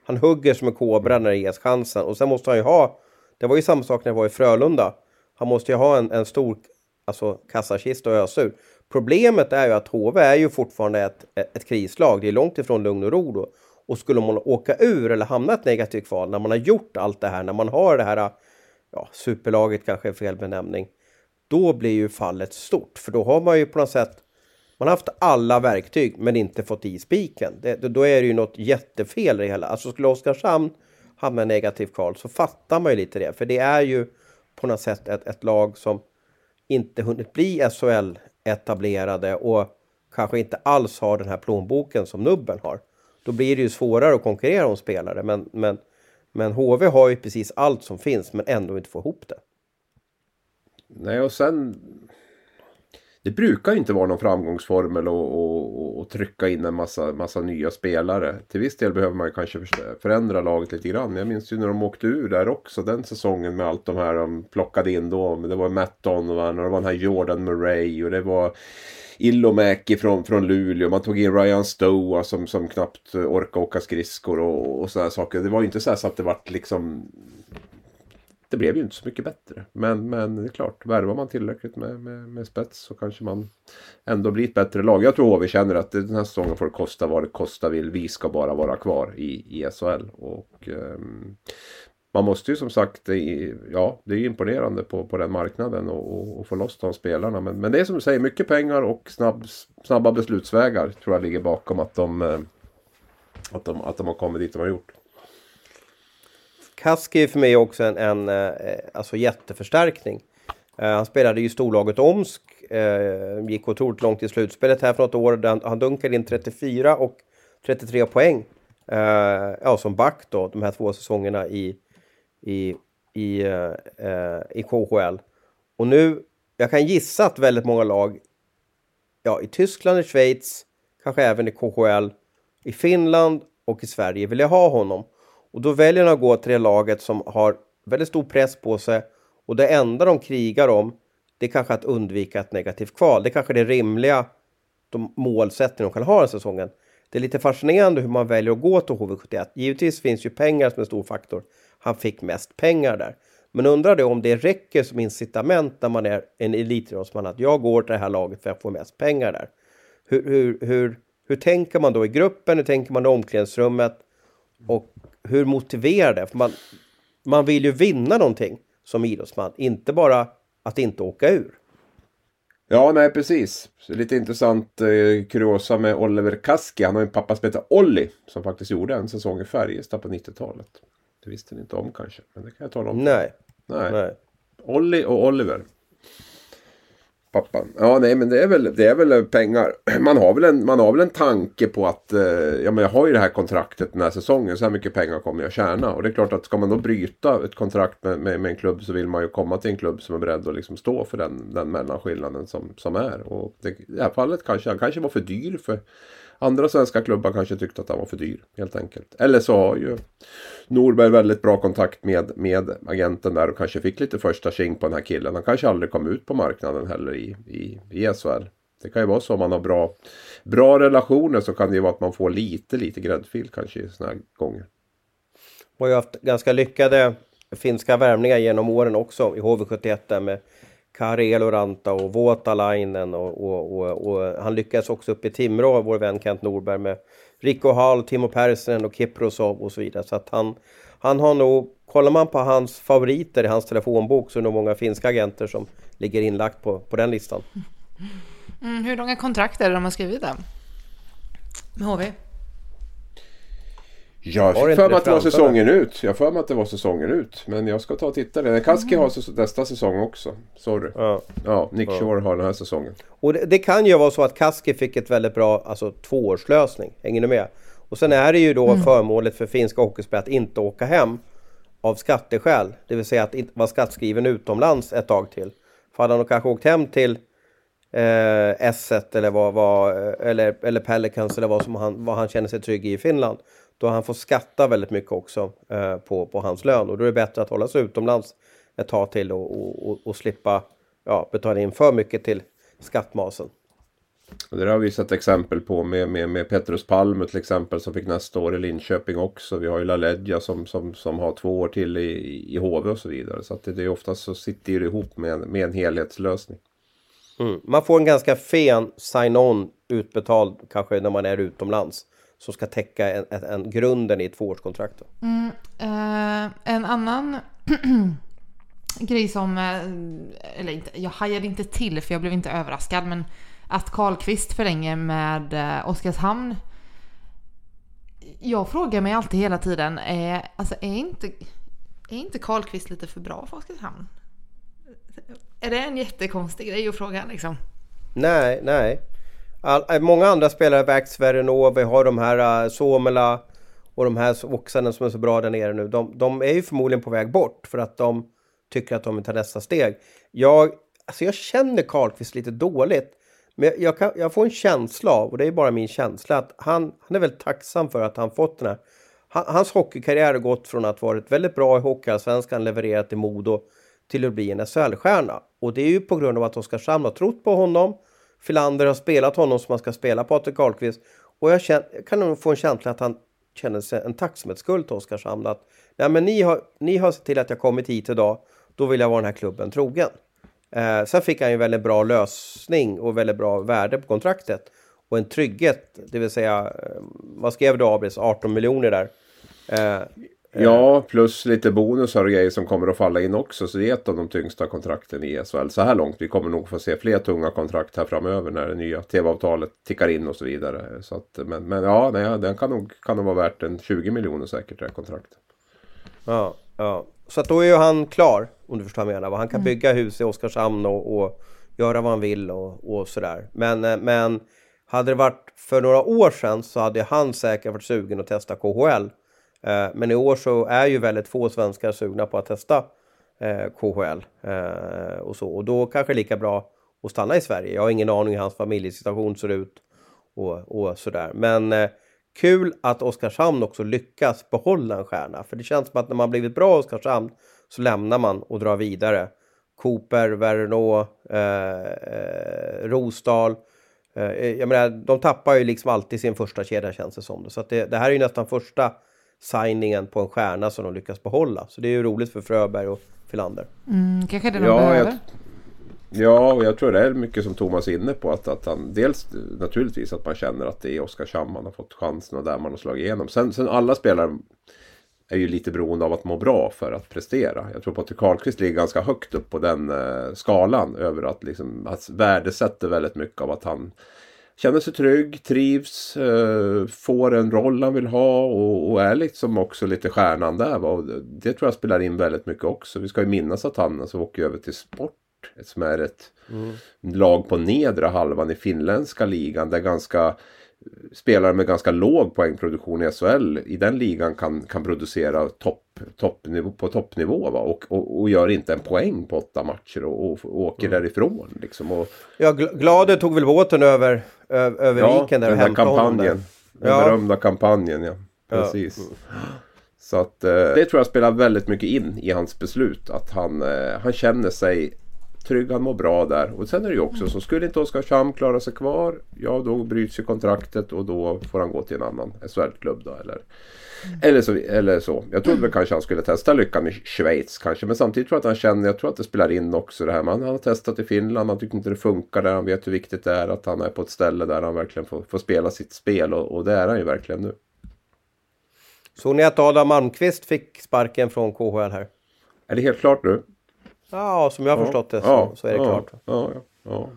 Han hugger som en kobra när det ges chansen. Och sen måste han ju ha, det var ju samma sak när det var i Frölunda. Han måste ju ha en, en stor alltså, kassakista att ösa ur. Problemet är ju att HV är ju fortfarande ett, ett, ett krislag. Det är långt ifrån lugn och ro då. Och skulle man åka ur eller hamna i ett negativt kval när man har gjort allt det här, när man har det här, ja, superlaget kanske är fel benämning då blir ju fallet stort. För då har man ju på något sätt man har haft alla verktyg men inte fått i spiken. Det, då är det ju något jättefel i det hela. Alltså skulle Oskarshamn hamna i negativt kval så fattar man ju lite det. För det är ju på något sätt ett, ett lag som inte hunnit bli SHL-etablerade och kanske inte alls har den här plånboken som Nubben har. Då blir det ju svårare att konkurrera om spelare. Men, men, men HV har ju precis allt som finns men ändå inte få ihop det.
Nej, och sen... Det brukar ju inte vara någon framgångsformel att trycka in en massa, massa nya spelare. Till viss del behöver man kanske förändra laget lite grann. Jag minns ju när de åkte ur där också den säsongen med allt de här de plockade in då. Det var Matt Donovan och det var den här Jordan Murray och det var Ilomäki från, från Luleå. Man tog in Ryan Stoa som, som knappt orkade åka skridskor och, och sådana saker. Det var ju inte så, så att det vart liksom det blev ju inte så mycket bättre. Men, men det är klart, värvar man tillräckligt med, med, med spets så kanske man ändå blir ett bättre lag. Jag tror HV känner att den här säsongen får det kosta vad det kosta vill. Vi ska bara vara kvar i, i SHL. Och, um, man måste ju som sagt, eh, ja det är imponerande på, på den marknaden och, och, och få loss de spelarna. Men, men det är som du säger, mycket pengar och snabb, snabba beslutsvägar tror jag ligger bakom att de, eh, att de, att de har kommit dit de har gjort.
Kaski är för mig också en, en eh, alltså jätteförstärkning. Han spelade ju storlaget Omsk, gick otroligt långt i slutspelet här för något år. Där han dunkade in 34 och 33 poäng. Uh, ja, som back då, de här två säsongerna i, i, i, eh, i KHL. Och nu, jag kan gissa att väldigt många lag, ja, i Tyskland, i Schweiz, kanske även i KHL, i Finland och i Sverige vill jag ha honom. Och då väljer han att gå till det laget som har väldigt stor press på sig och det enda de krigar om det är kanske att undvika ett negativt kval. Det är kanske det rimliga de målsättningar de kan ha den säsongen. Det är lite fascinerande hur man väljer att gå till HV71. Givetvis finns ju pengar som en stor faktor. Han fick mest pengar där. Men undrar det om det räcker som incitament när man är en elitidrottsman att jag går till det här laget för att få mest pengar där. Hur, hur, hur, hur tänker man då i gruppen? Hur tänker man i omklädningsrummet? Och hur motiverar det? För man, man vill ju vinna någonting som idrottsman, inte bara att inte åka ur.
Ja, nej precis. Så lite intressant eh, kuriosa med Oliver Kaski. Han har en pappa som heter Olli. Som faktiskt gjorde en säsong i Färjestad på 90-talet. Det visste ni inte om kanske. Men det kan jag tala om.
Nej.
Nej.
Nej.
Olli och Oliver. Pappan. Ja, nej, men det är väl, det är väl pengar. Man har väl en, man har väl en tanke på att eh, ja, men jag har ju det här kontraktet den här säsongen. Så här mycket pengar kommer jag tjäna. Och det är klart att ska man då bryta ett kontrakt med, med, med en klubb så vill man ju komma till en klubb som är beredd att liksom stå för den, den mellanskillnaden som, som är. Och det, i det här fallet kanske han kanske var för dyr för Andra svenska klubbar kanske tyckte att han var för dyr helt enkelt. Eller så har ju Norberg väldigt bra kontakt med, med agenten där och kanske fick lite första tjing på den här killen. Han kanske aldrig kom ut på marknaden heller i, i, i SHL. Det kan ju vara så om man har bra, bra relationer så kan det ju vara att man får lite, lite gräddfil kanske i sådana här gånger.
Man har ju haft ganska lyckade finska värvningar genom åren också i HV71 där med Kari Eloranta och Vuotalainen och, och, och, och, han lyckades också upp i Timrå, vår vän Kent Norberg med Rico Hall, Timo Persson och Kiprosov och så vidare. Så att han, han har nog, kollar man på hans favoriter i hans telefonbok så är det nog många finska agenter som ligger inlagt på, på den listan.
Mm, hur långa kontrakt är det de har skrivit där? Med HV?
Jag fick för mig att det var säsongen ut. Jag för mig att det var säsongen ut. Men jag ska ta och titta. Det. Kaski har säs- nästa säsong också. Sorry.
Ja.
Ja, Nick Shore har den här säsongen.
Och det, det kan ju vara så att Kaski fick ett väldigt bra alltså, tvåårslösning. Hänger ni med? Och sen är det ju då förmånligt för finska hockeyspelare att inte åka hem av skatteskäl. Det vill säga att inte vara skattskriven utomlands ett tag till. För hade han kanske åkt hem till eh, S1 eller, vad, vad, eller, eller Pelicans eller vad, som han, vad han känner sig trygg i i Finland. Då han får skatta väldigt mycket också eh, på, på hans lön. Och då är det bättre att hålla sig utomlands ett tag till och, och, och, och slippa ja, betala in för mycket till skattmasen.
Och det har vi sett exempel på med, med, med Petrus Palme till exempel som fick nästa år i Linköping också. Vi har ju LaLeggia som, som, som har två år till i, i HV och så vidare. Så att det, det är oftast så sitter det ihop med, en- med en helhetslösning.
Mm. Man får en ganska fen sign-on utbetald kanske när man är utomlands. Som ska täcka en, en, en grunden i ett tvåårskontrakt. då.
Eh, en annan grej som, eh, eller inte, jag hajade inte till för jag blev inte överraskad men att Karlqvist förlänger med eh, Oskarshamn. Jag frågar mig alltid hela tiden, är, alltså är inte, är inte Karlqvist lite för bra för Oskarshamn? Är det en jättekonstig grej att fråga liksom?
Nej, nej. All, eh, många andra spelare, Vax, Verenov, vi har de här eh, uh, Somela och de här oxarna som är så bra där nere nu. De, de är ju förmodligen på väg bort för att de tycker att de vill ta nästa steg. Jag, alltså jag känner Karlqvist lite dåligt. Men jag, jag, kan, jag får en känsla av, och det är bara min känsla, att han, han är väldigt tacksam för att han fått den här. Han, hans hockeykarriär har gått från att varit väldigt bra i Hockeyallsvenskan, levererat i Modo, till att bli en SHL-stjärna. Och det är ju på grund av att Oskarshamn har trott på honom. Filander har spelat honom som man ska spela Patrik Karlqvist. Och jag, känner, jag kan nog få en känsla att han känner sig en tacksamhetsskuld till Oskarshamn. Att nej, men ni, har, ni har sett till att jag kommit hit idag. Då vill jag vara den här klubben trogen. Eh, sen fick han ju väldigt bra lösning och väldigt bra värde på kontraktet. Och en trygghet, det vill säga, eh, vad skrev du Abris, 18 miljoner där. Eh,
Ja, plus lite bonusar och grejer som kommer att falla in också. Så det är ett av de tyngsta kontrakten i SHL så här långt. Vi kommer nog få se fler tunga kontrakt här framöver när det nya tv-avtalet tickar in och så vidare. Så att, men, men ja, nej, den kan nog, kan nog vara värt en 20 miljoner säkert det här kontraktet.
Ja, ja. Så att då är ju han klar, om du förstår vad jag menar. Han kan bygga hus i Oskarshamn och, och göra vad han vill och, och sådär. Men, eh, men hade det varit för några år sedan så hade han säkert varit sugen att testa KHL. Eh, Men i år så är ju väldigt få svenskar sugna på att testa eh, KHL. eh, Och, så. och då kanske det är lika bra att stanna i Sverige. Jag har ingen aning hur hans familjesituation ser ut och, och sådär. Men eh, kul att Oskarshamn också lyckas behålla en stjärna. För det känns som att när man blivit bra i Oskarshamn så lämnar man och drar vidare. Cooper, Vernå, eh, eh, Rosdahl. Eh, jag menar, de tappar ju liksom alltid sin första kedja känns det som. Så att det, det här är ju nästan första signingen på en stjärna som de lyckas behålla. Så det är ju roligt för Fröberg och Filander.
Mm, kanske det de
Ja,
behöver.
jag, ja, och jag tror det är mycket som Thomas är inne på. Att, att han, dels naturligtvis att man känner att det är Oskarshamn man har fått chansen och där man har slagit igenom. Sen, sen alla spelare är ju lite beroende av att må bra för att prestera. Jag tror Patrik Karlqvist ligger ganska högt upp på den eh, skalan över att liksom att värdesätter väldigt mycket av att han känner sig trygg, trivs, eh, får en roll han vill ha och, och är liksom också lite stjärnan där. Va? Det tror jag spelar in väldigt mycket också. Vi ska ju minnas att han alltså åker över till sport som är ett mm. lag på nedre halvan i finländska ligan. Där ganska spelare med ganska låg poängproduktion i SHL i den ligan kan, kan producera topp, toppnivå, på toppnivå va? Och, och, och gör inte en poäng på åtta matcher och, och, och åker mm. därifrån. Liksom. Och,
ja, Glade tog väl båten över, över
ja,
viken
där och hämtade honom där. Den ja. berömda kampanjen, ja. Precis. Ja. Så att eh, det tror jag spelar väldigt mycket in i hans beslut. Att han, eh, han känner sig trygg, han mår bra där. Och sen är det ju också så, skulle inte Oskarshamn klara sig kvar, ja då bryts ju kontraktet och då får han gå till en annan SHL-klubb då. Eller, mm. eller, så, eller så. Jag trodde väl kanske han skulle testa lyckan i Schweiz kanske. Men samtidigt tror jag att han känner, jag tror att det spelar in också det här. Man, han har testat i Finland, han tycker inte det funkar där. Han vet hur viktigt det är att han är på ett ställe där han verkligen får, får spela sitt spel. Och, och det är han ju verkligen nu.
Såg ni att Adam Malmqvist fick sparken från KHL här?
Är det helt klart nu?
Ja, som jag har förstått det så, ja, så är det
ja,
klart.
Ja, ja,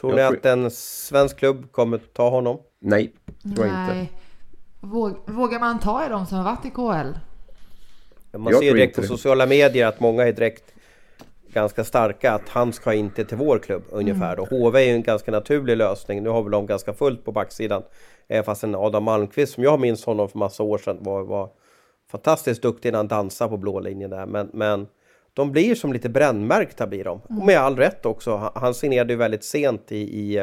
Tror ni att en svensk klubb kommer ta honom?
Nej, tror jag
inte. Vågar man ta i de som har varit i KL?
Man ser ju direkt på sociala medier att många är direkt ganska starka att han ska inte till vår klubb ungefär. Mm. HV är ju en ganska naturlig lösning. Nu har väl de ganska fullt på backsidan. Även fast en Adam Malmqvist som jag minns honom för massa år sedan var, var fantastiskt duktig när han dansade på blå linjen där. Men, men de blir som lite brännmärkta blir de. Mm. Och med all rätt också. Han signerade ju väldigt sent i, i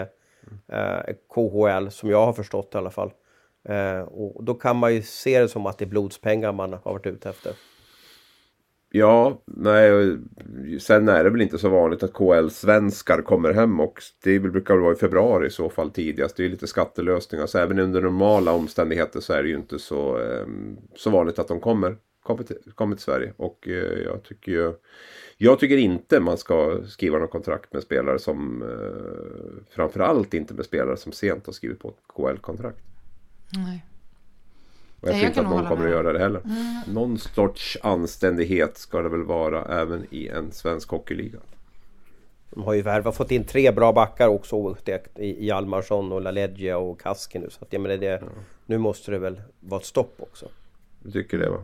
eh, KHL som jag har förstått i alla fall. Eh, och då kan man ju se det som att det är blodspengar man har varit ute efter.
Ja, nej, sen är det väl inte så vanligt att KL-svenskar kommer hem och det brukar väl vara i februari i så fall tidigast. Det är lite skattelösningar så även under normala omständigheter så är det ju inte så, eh, så vanligt att de kommer kommit till, kommit till Sverige. Och eh, jag tycker ju jag tycker inte man ska skriva något kontrakt med spelare som eh, framförallt inte med spelare som sent har skrivit på ett KL-kontrakt.
Nej.
Och jag, jag tror inte att någon kommer att göra det heller. Mm. Någon sorts anständighet ska det väl vara även i en svensk hockeyliga.
De har ju värvat, fått in tre bra backar också i Hjalmarsson och LaLeggia och Kaski nu. Så att, jag menar det, ja. nu måste det väl vara ett stopp också.
Du tycker det va?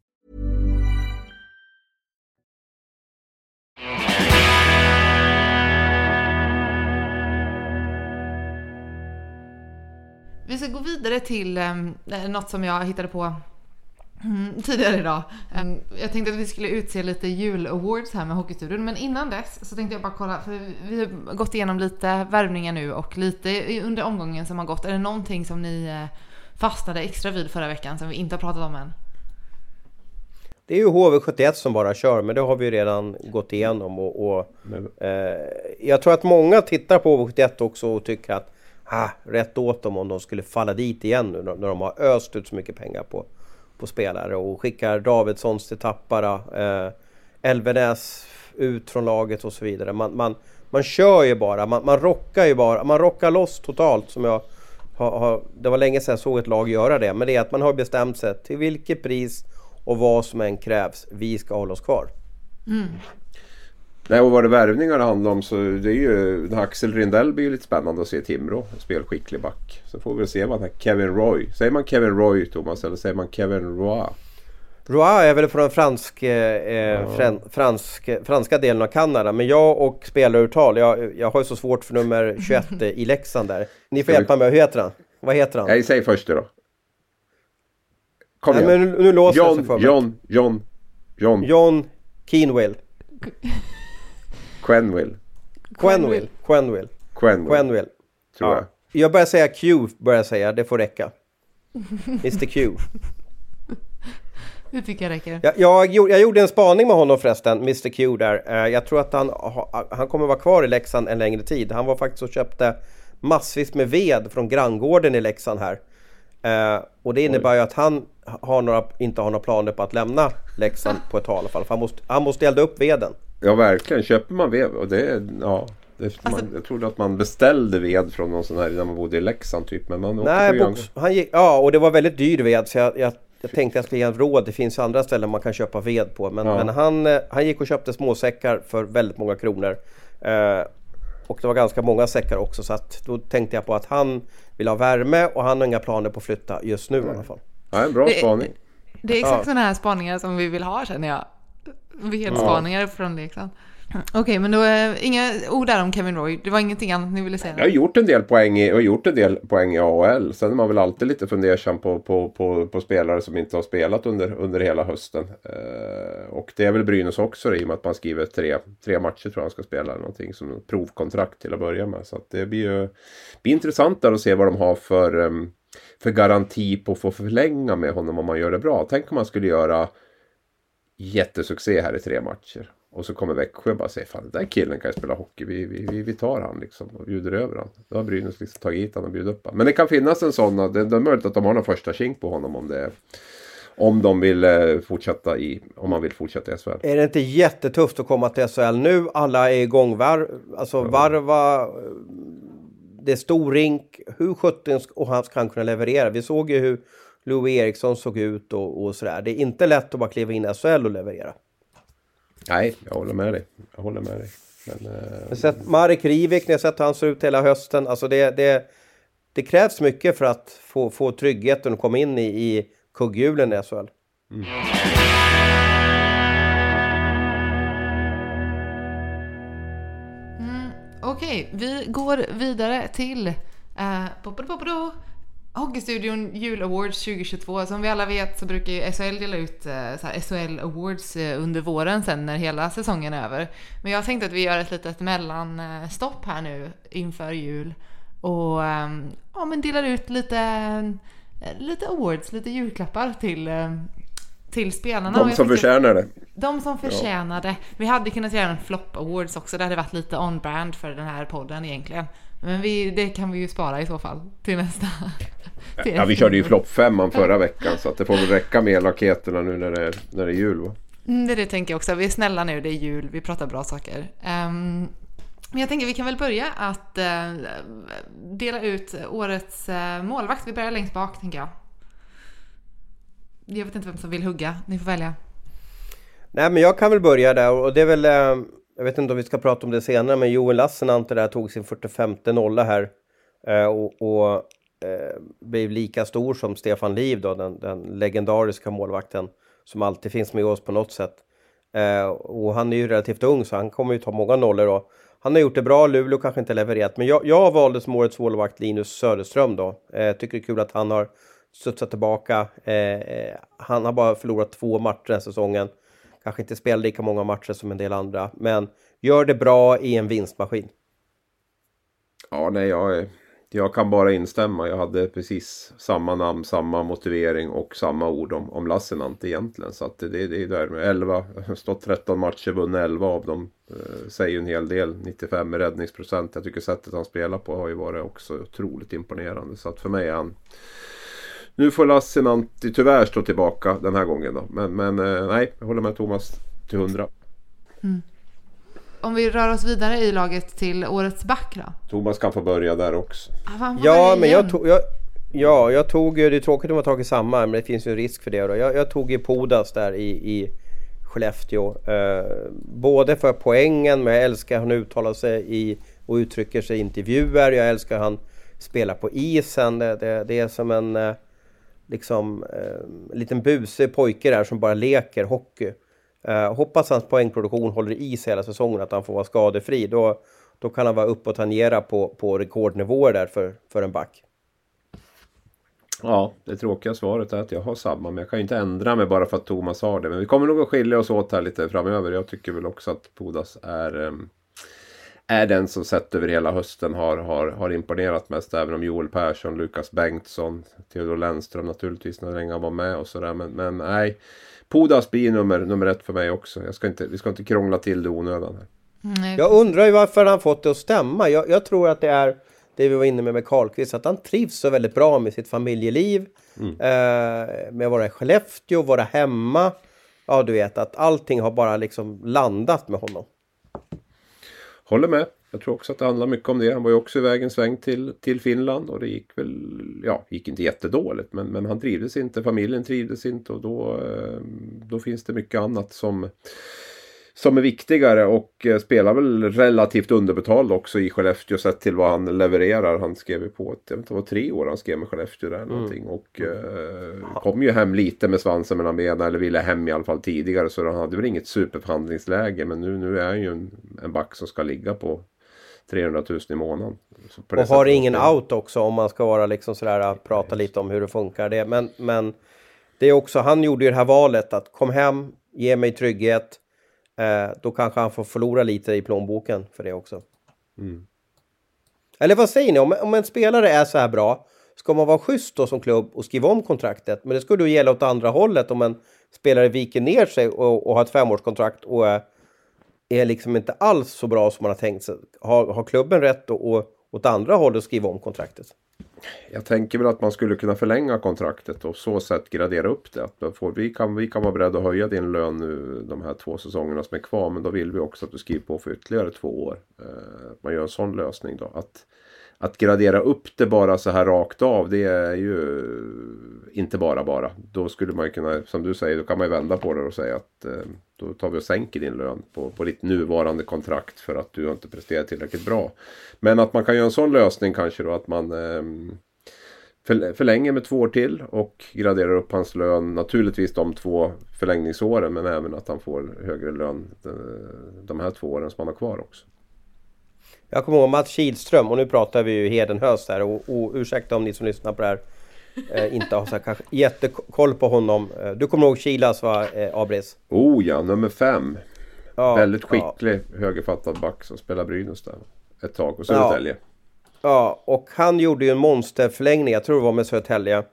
Vi ska gå vidare till um, något som jag hittade på mm, tidigare idag. Um, jag tänkte att vi skulle utse lite jul-awards här med Hockeystudion, men innan dess så tänkte jag bara kolla, för vi har gått igenom lite värvningar nu och lite under omgången som har gått. Är det någonting som ni uh, fastnade extra vid förra veckan som vi inte har pratat om än?
Det är ju HV71 som bara kör, men det har vi ju redan gått igenom. Och, och eh, jag tror att många tittar på HV71 också och tycker att ah, rätt åt dem om de skulle falla dit igen nu när de har öst ut så mycket pengar på, på spelare och skickar Davidssons till Tappara, eh, Elvenäs ut från laget och så vidare. Man, man, man kör ju bara, man, man rockar ju bara, man rockar loss totalt som jag har, har, det var länge sedan jag såg ett lag göra det, men det är att man har bestämt sig till vilket pris och vad som än krävs, vi ska hålla oss kvar.
Mm.
Nej, och vad det värvningar det handlar om så det är ju Axel Rindell blir ju lite spännande att se i Timrå. Spelskicklig back. Så får vi se vad den här Kevin Roy. Säger man Kevin Roy Thomas eller säger man Kevin Roy?
Roy är väl från fransk, eh, ja. fran, fransk, franska delen av Kanada. Men jag och spelaruttal, jag, jag har ju så svårt för nummer 21 i Leksand där. Ni får hjälpa mig, hur heter han? Vad heter han?
Nej, säg först det då.
Kom Nej, igen. Men nu, nu låser
John,
sig för mig.
John, John, John.
John Keenwell.
Quenville.
Quenville. Quenville.
Quenville,
Quenville.
tror
Ja.
jag.
Jag börjar säga Q, börjar jag säga. Det får räcka. Mr Q.
Det tycker jag räcker.
Jag, jag, gjorde- jag gjorde en spaning med honom förresten, Mr Q där. Eh, Jag tror att han, ha- han kommer vara kvar i Leksand en längre tid. Han var faktiskt och köpte massvis med ved från granngården i Leksand här. Eh, och det innebär ju att han har några, inte har några planer på att lämna Leksand på ett tag i alla fall. För han måste, han måste elda upp veden.
Ja verkligen, köper man ved och det är, ja. Det,
Alltså-
man, jag trodde att man beställde ved från någon sån här när man bodde i Leksand typ. Men man
Nej, box, han gick, ja och det var väldigt dyr ved så jag, jag, jag tänkte jag skulle ge en råd. Det finns andra ställen man kan köpa ved på. Men,
Ja.
men han, eh, han gick och köpte småsäckar för väldigt många kronor. Eh, och det var ganska många säckar också så att då tänkte jag på att han vill ha värme och han har inga planer på att flytta just nu i alla fall.
Ja, en bra
Det-
spaning.
Det är exakt
Ja.
sådana här spaningar som vi vill ha känner jag. Vedspaningar från Leksand. Okej, men då eh, inga ord där om Kevin Roy. Det var ingenting annat ni ville säga?
Jag har gjort en del poäng i, jag har gjort en del poäng i AHL. Sen är man väl alltid lite fundersam på, på, på, på spelare som inte har spelat under, under hela hösten. Eh, och det är väl Brynäs också i och med att man skriver tre, tre matcher tror jag han ska spela. Någonting som provkontrakt till att börja med. Så det blir ju blir intressant där att se vad de har för, em, för garanti på att få förlänga med honom om man gör det bra. Tänk om man skulle göra jättesuccé här i tre matcher. Och så kommer Växjö och bara säger fan den där killen kan ju spela hockey. Vi, vi, vi, tar han liksom och bjuder över han. Då har Brynäs liksom tagit hit han och bjudit upp han. Men det kan finnas en sån. Det, det är möjligt att de har någon första kink på honom om det om de vill eh, fortsätta i, om man vill fortsätta i SHL.
Är det inte jättetufft att komma till SHL nu? Alla är igång, var, alltså varva. eh, Det är stor rink. Hur sjutton sk- och han ska han kunna leverera? Vi såg ju hur Louis Eriksson såg ut och, och sådär. Det är inte lätt att bara kliva in i SHL och leverera.
Nej, jag håller med dig. Jag håller med dig. Men, eh,
Jag har sett Marek Rivik, ni har sett hur han ser ut hela hösten. Alltså det, det, det krävs mycket för att få, få tryggheten och komma in i, i kugghjulen i SHL.
Okej, vi går vidare till uh, Hockeystudion Jul Awards 2022. Som vi alla vet så brukar ju SHL dela ut eh, så SHL Awards eh, under våren sen när hela säsongen är över. Men jag tänkte att vi gör ett litet mellanstopp här nu inför jul och ehm, ja, men delar ut lite, eh, lite awards, lite julklappar till, till spelarna.
De som förtjänar det.
de som förtjänade. Vi hade kunnat göra en flop awards också. Det hade varit lite on-brand för den här podden egentligen. Men vi, det kan vi ju spara i så fall till nästa. till
Ja, vi körde ju
år.
floppfemman förra veckan så att det får väl räcka med elakheterna nu när det, är- när det är jul. Va?
Mm, det, är det tänker jag också. Vi är snälla nu, det är jul, vi pratar bra saker. Ehm, men jag tänker vi kan väl börja att eh, dela ut årets uh, målvakt. Vi börjar längst bak tänker jag. Jag vet inte vem som vill hugga, ni får välja.
Nej men jag kan väl börja där och det är väl, eh, jag vet inte om vi ska prata om det senare, men Joel Lassinantti där tog sin 45 nolla här. Eh, och och eh, blev lika stor som Stefan Liv då, den, den legendariska målvakten. Som alltid finns med oss på något sätt. Eh, och han är ju relativt ung så han kommer ju ta många nollor då. Han har gjort det bra, Luleå kanske inte levererat. Men jag, jag valde som årets målvakt Linus Söderström då. Eh, tycker det är kul att han har studsat tillbaka. Eh, eh han har bara förlorat två matcher den här säsongen. Kanske inte spelar lika många matcher som en del andra. Men gör det bra i en vinstmaskin.
Ja, nej, jag, jag kan bara instämma. Jag hade precis samma namn, samma motivering och samma ord om, om Lassinantti egentligen. Så att det, det, det är där med 11, stått 13 matcher, vunnit 11 av dem. Eh, säger ju en hel del. 95 i räddningsprocent. Jag tycker sättet han spelar på har ju varit också otroligt imponerande. Så att för mig är han... Nu får Lassinantti tyvärr stå tillbaka den här gången då. Men, men eh, nej, jag håller med Thomas till 100.
Om vi rör oss vidare i laget till årets back då?
Thomas kan få börja där också.
Ah,
Ja, men jag tog... Jag, ja, jag tog... ju- Det är tråkigt om jag tagit samma, men det finns ju en risk för det. Då. Jag, jag tog ju Podas där i, i Skellefteå. Eh, både för poängen, men jag älskar hur han uttalar sig i, och uttrycker sig i intervjuer. Jag älskar hur han spelar på isen. Det, det, det är som en... Liksom eh, en liten busig pojke där som bara leker hockey. Eh, hoppas hans poängproduktion håller i sig hela säsongen, att han får vara skadefri. Då, då kan han vara uppe och tangera på, på rekordnivåer där för, för en back.
Ja, det tråkiga svaret är att jag har samma. Men jag kan ju inte ändra mig bara för att Thomas har det. Men vi kommer nog att skilja oss åt här lite framöver. Jag tycker väl också att Podas är, eh, är den som sett över hela hösten har, har, har imponerat mest. Även om Joel Persson, Lukas Bengtsson, Theodor Lennström naturligtvis när länge var med och sådär. Men, men nej, Podas blir nummer, nummer ett för mig också. Jag ska inte, vi ska inte krångla till det onödan här.
Jag undrar ju varför han fått det att stämma. Jag, jag tror att det är det vi var inne med med Karlqvist, att han trivs så väldigt bra med sitt familjeliv.
Mm.
Eh, med att vara i Skellefteå, vara hemma. Ja, du vet att allting har bara liksom landat med honom.
Håller med. Jag tror också att det handlar mycket om det. Han var ju också iväg en sväng till, till Finland och det gick väl, ja, gick inte jättedåligt. Men, men han trivdes inte, familjen trivdes inte och då, eh, då finns det mycket annat som, som är viktigare och eh, spelar väl relativt underbetald också i Skellefteå sett till vad han levererar. Han skrev ju på ett, jag vet inte, det var tre år han skrev med Skellefteå där någonting. Och eh, kom ju hem lite med svansen mellan benen eller ville hem i alla fall tidigare. Så han hade väl inget superförhandlingsläge. Men nu, nu är han ju en, en back som ska ligga på 300 000 i månaden.
Och har ingen out också om man ska vara liksom sådär, prata lite om hur det funkar. Det. Men, men det är också, han gjorde ju det här valet att kom hem, ge mig trygghet. Eh, då kanske han får förlora lite i plånboken för det också.
Mm.
Eller vad säger ni? Om, om en spelare är så här bra, ska man vara schysst då som klubb och skriva om kontraktet? Men det skulle ju gälla åt andra hållet om en spelare viker ner sig och, och har ett femårskontrakt och är, är liksom inte alls så bra som man har tänkt sig. Har, har klubben rätt att och, åt andra hållet skriva om kontraktet?
Jag tänker väl att man skulle kunna förlänga kontraktet och så sätt gradera upp det. Att får, vi, kan, vi kan vara beredda att höja din lön nu de här två säsongerna som är kvar. Men då vill vi också att du skriver på för ytterligare två år. Eh, man gör en sån lösning då. Att, att gradera upp det bara så här rakt av det är ju inte bara bara. Då skulle man ju kunna, som du säger, då kan man ju vända på det och säga att eh, då tar vi och sänker din lön på, på ditt nuvarande kontrakt för att du har inte presterat tillräckligt bra. Men att man kan göra en sån lösning kanske då att man eh, förlänger med två år till och graderar upp hans lön. Naturligtvis de två förlängningsåren men även att han får högre lön de, de här två åren som han har kvar också.
Jag kommer ihåg Mats Kihlström och nu pratar vi ju Hedenhös här och, och ursäkta om ni som lyssnar på det här eh, inte har så här, kanske jättekoll på honom. Eh, Du kommer ihåg Kilas va, eh, Abris?
Oh ja, nummer fem.
Ja,
Väldigt
ja.
skicklig högerfattad back som spelar Brynäs där ett tag. Och Södertälje.
Ja, och han gjorde ju en monsterförlängning, jag tror det var med Södertälje,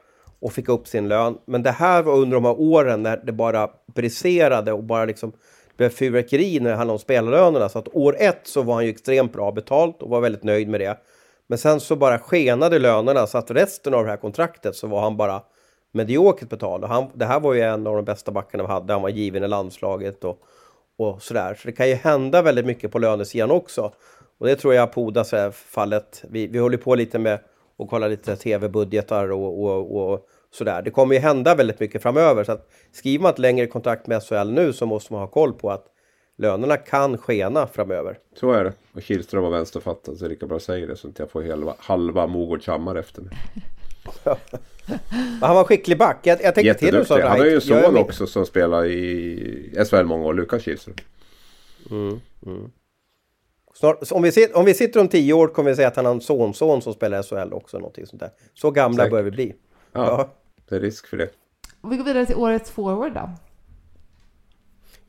och fick upp sin lön. Men det här var under de här åren när det bara briserade och bara liksom blev fyrverkeri när det handlade om spelarlönerna. Så att år ett så var han ju extremt bra betalt och var väldigt nöjd med det. Men sen så bara skenade lönerna så att resten av det här kontraktet så var han bara mediokert betald. Och han, det här var ju en av de bästa backarna vi hade. Han var given i landslaget och, och sådär. Så det kan ju hända väldigt mycket på lönesidan också. Och det tror jag Podas är fallet. Vi, vi håller på lite med att kolla lite tv-budgetar och, och, och sådär. Det kommer ju hända väldigt mycket framöver. Så att skriver man ett längre kontrakt med SHL nu så måste man ha koll på att lönerna kan skena framöver.
Så är det. Och Kihlström var vänsterfattad så det är lika bra säga det så att jag får halva, halva Mogårds Hammar efter mig.
Han var skicklig back. Jag, jag tänkte till
Jätteduktig. Han har ju en son också som spelar i SHL många år, Lukas Kihlström.
Snart, om, vi sit, om vi sitter om tio år kommer vi säga att han har en sonson som spelar i SHL också. Någonting sånt där. Så gamla
Säkert.
börjar vi bli.
Ja,
Ja.
det är risk för det.
Och vi går vidare till årets forward då.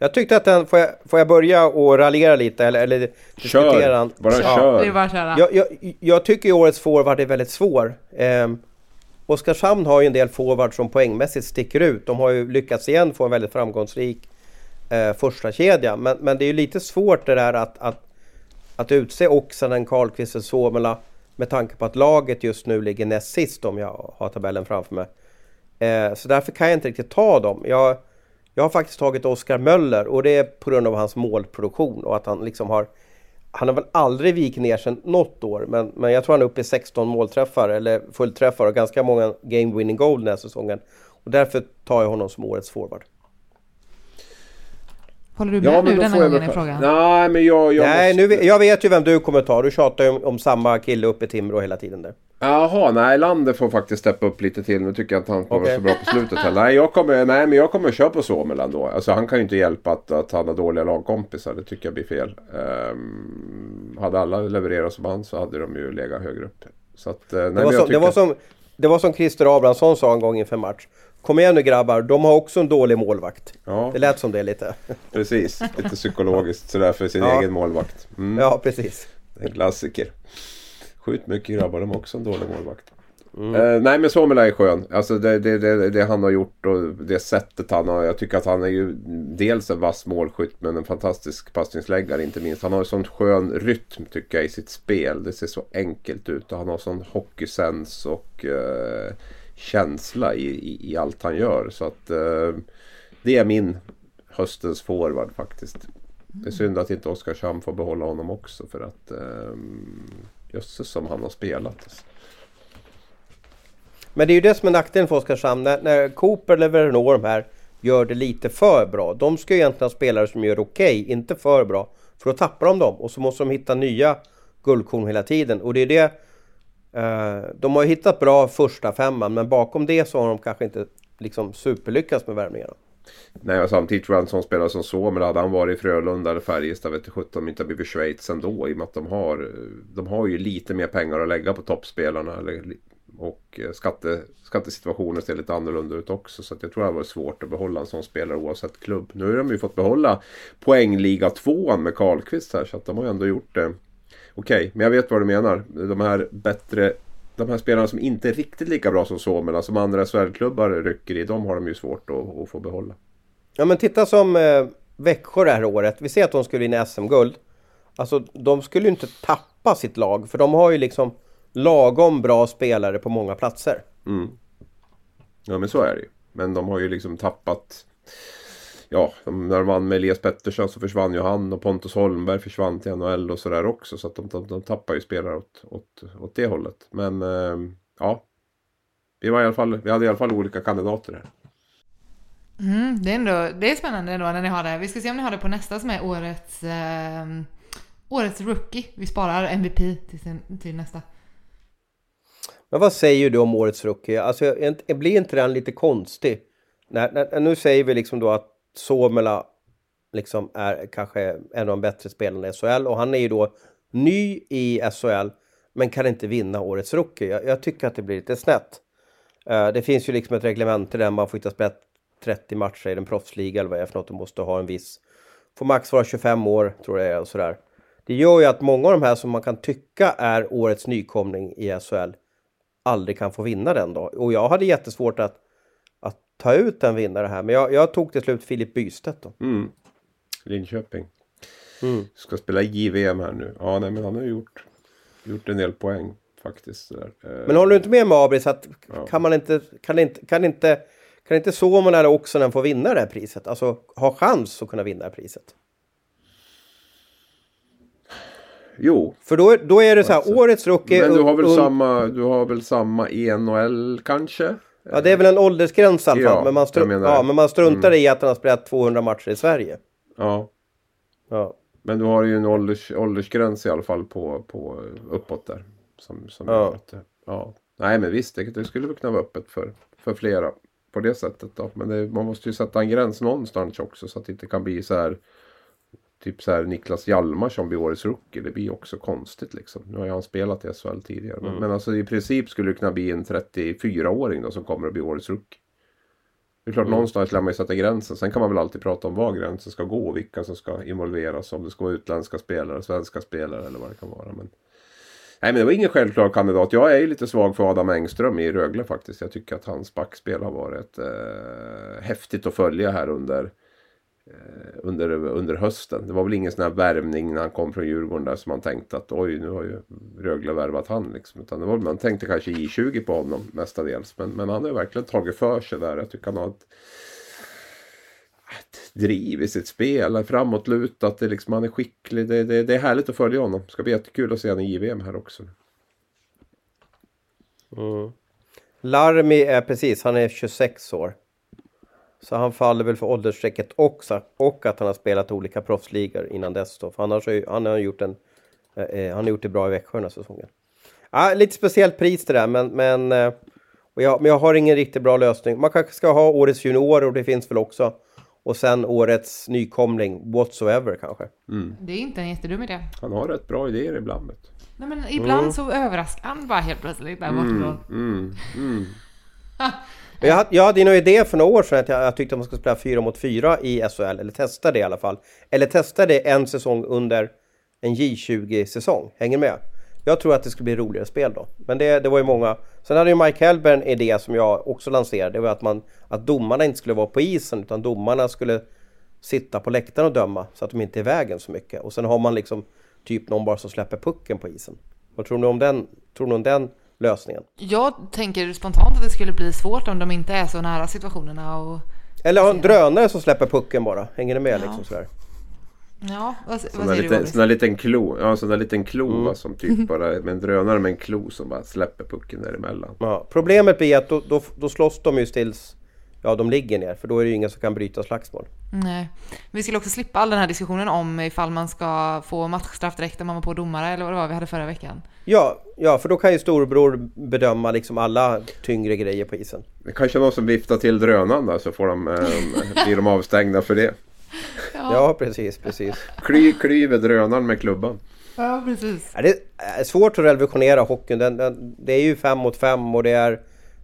Jag tyckte att den, får jag, får jag börja och raljera lite eller, eller diskutera
Kör!
den?
Bara
Ja.
kör!
Det är bara att köra.
Jag, jag, jag tycker ju årets forward är väldigt svår. Eh, Oskarshamn har ju en del forwards som poängmässigt sticker ut. De har ju lyckats igen få en väldigt framgångsrik eh, första kedja. Men, men det är ju lite svårt det där att, att, att utse Oksanen, Karlqvist och Suomela med tanke på att laget just nu ligger näst sist om jag har tabellen framför mig. Eh, så därför kan jag inte riktigt ta dem. Jag, jag har faktiskt tagit Oskar Möller och det är på grund av hans målproduktion och att han liksom har han har väl aldrig vikit ner sig något år, men, men jag tror han är uppe i 16 målträffar eller fullträffar och ganska många game winning goal den här säsongen. Och därför tar jag honom som årets forward.
Håller du med nu
då
denna
får jag
gången
väl-
i frågan?
Nej, men jag, jag
Nej,
måste...
nu, vet- jag vet ju vem du kommer ta. Du tjatar ju om, om samma kille uppe i Timrå hela tiden där.
Jaha, nej Lander får faktiskt steppa upp lite till. Nu tycker jag inte han kommer vara så bra på slutet heller. Nej, jag kommer, nej, men jag kommer köra på Suomela ändå. Alltså han kan ju inte hjälpa att, att han har dåliga lagkompisar. Det tycker jag blir fel. Ehm, hade alla levererat som han så hade de ju legat högre upp. Så att, eh, nej,
Det var,
jag
som, det,
tycker-
var som, det var som Christer Abrahamsson sa en gång inför match. Kom igen nu grabbar, de har också en dålig målvakt.
Ja.
Det lät som det lite.
Precis, lite psykologiskt sådär för sin
Ja.
egen målvakt. Mm.
Ja, precis.
En klassiker. Skjut mycket grabbar, de har också en dålig målvakt.
Mm.
Eh, nej men Somela är skön. Alltså det, det, det, det han har gjort och det sättet han har. Jag tycker att han är ju dels en vass målskytt men en fantastisk passningsläggare inte minst. Han har en sån skön rytm tycker jag i sitt spel. Det ser så enkelt ut och han har sån hockeysens och eh, känsla i, i, i allt han gör. Så att eh, det är min höstens forward faktiskt. Det är synd att inte Oskarshamn får behålla honom också för att eh, jösses som han har spelat. Alltså.
Men det är ju det som är nackdelen för Oskarshamn. När, när Cooper eller Renault de här gör det lite för bra. De ska ju egentligen ha spelare som gör okej, inte för bra. För då tappar de dem och så måste de hitta nya guldkorn hela tiden. Och det är det... Eh, de har ju hittat bra första femman men bakom det så har de kanske inte liksom superlyckats med värvningarna.
Nej, och samtidigt tror jag en sån spelare som så, men hade han varit i Frölunda eller Färjestad vet sjutton om inte blivit Schweiz ändå i och med att de har, de har ju lite mer pengar att lägga på toppspelarna. Och eh, skatte, skattesituationen ser lite annorlunda ut också. Så att jag tror det hade varit svårt att behålla en sån spelare oavsett klubb. Nu har de ju fått behålla poängliga tvåan med Karlqvist här så att de har ju ändå gjort det. Okej, men jag vet vad du menar. De här bättre de här spelarna som inte är riktigt lika bra som Somela, som andra SHL-klubbar rycker i, de har de ju svårt att, att få behålla.
Ja men titta som eh, Växjö det här året. Vi ser att de skulle vinna SM-guld. Alltså de skulle ju inte tappa sitt lag för de har ju liksom lagom bra spelare på många platser.
Mm. Ja men så är det ju. Men de har ju liksom tappat Ja, när de vann med Elias Pettersson så försvann ju han och Pontus Holmberg försvann till NHL och sådär också. Så att de, de, de tappar ju spelare åt, åt, åt det hållet. Men eh, ja. Vi, var i alla fall, vi hade i alla fall olika kandidater här.
Mm, det, är ändå, det är spännande ändå när ni har det. Vi ska se om ni har det på nästa som är årets, eh, årets rookie. Vi sparar MVP till, sin, till nästa.
Men vad säger du om årets rookie? Alltså jag, jag blir inte den lite konstig? När, när, nu säger vi liksom då att Somela liksom är kanske en av de bättre spelarna i SHL och han är ju då ny i SHL men kan inte vinna årets rookie. Jag, jag tycker att det blir lite snett. Uh, det finns ju liksom ett reglement där man får inte spela 30 matcher i en proffsliga eller vad det är för något. Du måste ha en viss... Får max vara 25 år tror jag och sådär. Det gör ju att många av de här som man kan tycka är årets nykomling i SHL aldrig kan få vinna den då. Och jag hade jättesvårt att ta ut en vinnare här. Men jag, jag tog till slut Filip Bystedt då.
Mm. Linköping.
Mm.
Ska spela JVM här nu. Ja, nej men han har gjort, gjort en del poäng faktiskt. Eh,
Men håller du inte med mig Abris att
Ja.
kan man inte, kan inte, kan inte, kan inte Suomen eller Oksanen få vinna det här priset? Alltså ha chans att kunna vinna det här priset?
Jo,
För då, då är det så här,
Alltså,
årets rookie...
men du har väl samma, du har väl samma i NHL kanske?
Ja, det är väl en åldersgräns i alla fall.
Ja,
men, man ja, men man struntar i att han har spelat 200 matcher i Sverige.
Ja,
Ja.
men du har ju en ålders, åldersgräns i alla fall på, på uppåt där. Som, som
Ja.
att ja. Nej men visst, det, det skulle väl kunna vara öppet för, för flera på det sättet då. Men det, man måste ju sätta en gräns någonstans också så att det inte kan bli så här Typ så här Niklas Hjalmar som blir årets rookie. Det blir också konstigt liksom. Nu har han spelat i SHL tidigare. Men, men alltså i princip skulle det kunna bli en 34-åring då som kommer att bli årets rookie. Det är klart någonstans lär man ju sätta gränsen. Sen kan man väl alltid prata om var gränsen ska gå och vilka som ska involveras. Om det ska vara utländska spelare, svenska spelare eller vad det kan vara. Men... Nej men det var ingen självklar kandidat. Jag är ju lite svag för Adam Engström i Rögle faktiskt. Jag tycker att hans backspel har varit eh, häftigt att följa här under under, under hösten. Det var väl ingen sån här värvning när han kom från Djurgården där som man tänkte att oj nu har ju Rögle värvat han liksom. Utan det var, man tänkte kanske I20 på honom mestadels. Men, men han har ju verkligen tagit för sig där. Jag tycker han har ett, ett driv i sitt spel. Framåtlutat. Det är liksom, han är skicklig. Det, det, det är härligt att följa honom. Det ska bli jättekul att se honom i JVM här också.
Larmi är precis, han är 26 år. Så han faller väl för åldersstrecket också, och att han har spelat olika proffsligor innan dess då. För annars har ju, han har gjort en, eh, eh, han har gjort det bra i Växjö den här säsongen. Ja, lite speciellt pris det där, men, men, eh, och jag, men jag har ingen riktigt bra lösning. Man kanske ska ha årets junior och det finns väl också. Och sen årets nykomling, whatsoever kanske.
Det är inte en jättedum idé.
Han har rätt bra idéer ibland. vet.
Nej men ibland så överraskar han bara helt plötsligt där bortifrån.
Mm, mm.
Jag, hade- jag hade ju någon idé för några år sedan att jag, jag tyckte att man skulle spela fyra mot fyra i SHL, eller testa det i alla fall. Eller testa det en säsong under en J20-säsong. Hänger med? Jag tror att det skulle bli roligare spel då. Men det, det var ju många. Sen hade ju Mike Hellberg en idé som jag också lanserade. Det var att, man, att domarna inte skulle vara på isen utan domarna skulle sitta på läktaren och döma så att de inte är i vägen så mycket. Och sen har man liksom typ någon bara som släpper pucken på isen. Vad tror ni om den, tror ni om den lösningen?
Jag tänker spontant att det skulle bli svårt om de inte är så nära situationerna och...
Eller ha en drönare som släpper pucken bara. Hänger ni med
Ja.
liksom sådär?
Ja, vad, vad säger du
liten,
Boris?
sån där liten klo, ja sån där liten klo
Mm.
va, som typ bara med en drönare med en klo som bara släpper pucken däremellan.
Ja, problemet blir att då, då, då slåss de ju tills ja, de ligger ner. För då är det ju ingen som kan bryta slagsmål.
Nej. Vi skulle också slippa all den här diskussionen om ifall man ska få matchstraff direkt om man var på domare eller vad det var vi hade förra veckan.
Ja, ja, för då kan ju storebror bedöma liksom alla tyngre grejer på isen.
Det kanske är någon som viftar till drönaren där så får de, eh, blir de avstängda för det.
Ja, precis, precis.
Kly, klyver drönaren med klubban.
Ja, precis.
Ja, Det är svårt att revolutionera hockeyn. Den, den, det är ju fem mot fem och det är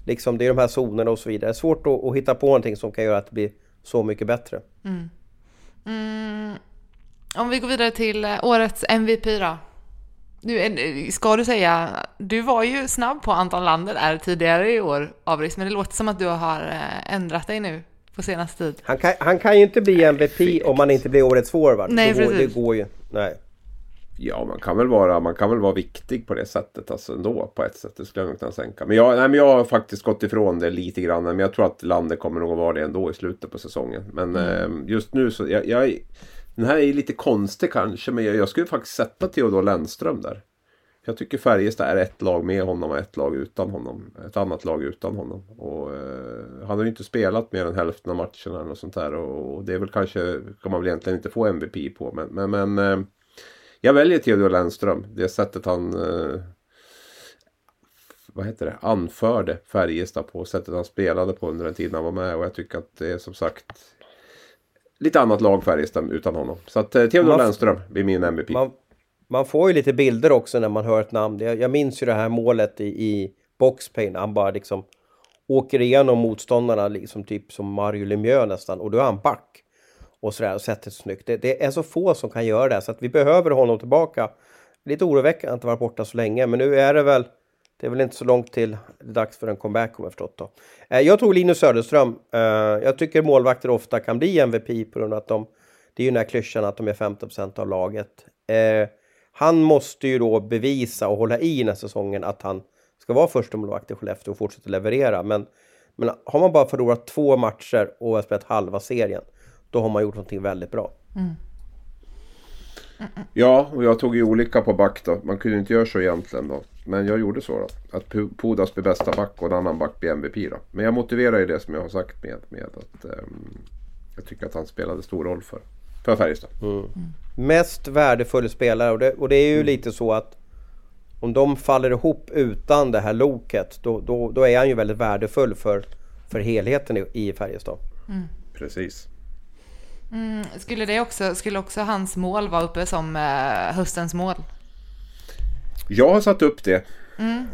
liksom det är de här zonerna och så vidare. Det är svårt att, att hitta på någonting som kan göra att det blir så mycket bättre.
Mm. Om vi går vidare till eh, årets MVP då. Nu, är- ska du säga, du var ju snabb på Anton Lander där tidigare i år, Abris, men det låter som att du har eh, ändrat dig nu på senaste tid.
Han kan, han kan ju inte bli MVP om man inte blir årets forward.
Nej,
det, går,
precis.
det går ju. Nej.
Ja, man kan väl vara, man kan väl vara viktig på det sättet alltså ändå på ett sätt. Det skulle jag nog kunna sänka. Men jag, nej, men jag har faktiskt gått ifrån det lite grann. Men jag tror att landet kommer nog att vara det ändå i slutet på säsongen. Men eh, just nu så, jag, jag, den här är lite konstig kanske. Men jag, jag skulle faktiskt sätta Theodor Lennström där. Jag tycker Färjestad är ett lag med honom och ett lag utan honom. Ett annat lag utan honom. Och, eh, han har ju inte spelat mer än hälften av matcherna något sånt där. Och, och det är väl kanske, kan man väl egentligen inte få MVP på. Men, men, men eh, jag väljer Theodor Lennström. Det sättet han eh, vad heter det, anförde Färjestad på. Sättet han spelade på under den tiden han var med. Och jag tycker att det är som sagt lite annat lag Färjestad utan honom. Så att eh, Theodor Lennström blir min MVP.
Man, man får ju lite bilder också när man hör ett namn. Jag, jag minns ju det här målet i, i när han bara liksom åker igenom motståndarna liksom typ som Mario Lemieux nästan. Och då är han back. Och sådär och sätter sig snyggt. Det, det är så få som kan göra det så att vi behöver honom tillbaka. Lite oroväckande att han varit borta så länge men nu är det väl det är väl inte så långt till det är dags för en comeback om jag förstått då. Eh, jag tog Linus Söderström. Eh, jag tycker målvakter ofta kan bli MVP på grund av att de det är ju den här klyschan att de är 50% av laget. Eh, han måste ju då bevisa och hålla i den här säsongen att han ska vara första målvakt i Skellefteå och fortsätta leverera. Men, men har man bara förlorat två matcher och har spelat halva serien, då har man gjort någonting väldigt bra.
Ja, och jag tog ju olika på back då. Man kunde inte göra så egentligen då. Men jag gjorde så då. Att Pu- Pudas blir bästa back och en annan back blir MVP då. Men jag motiverar ju det som jag har sagt med, med att ehm, jag tycker att han spelade stor roll för, för Färjestad.
Mest värdefull spelare och det, och det är ju lite så att om de faller ihop utan det här loket, då, då, då är han ju väldigt värdefull för, för helheten i, i Färjestad.
Precis.
Mm, skulle det också, skulle också hans mål vara uppe som eh, höstens mål?
Jag har satt upp det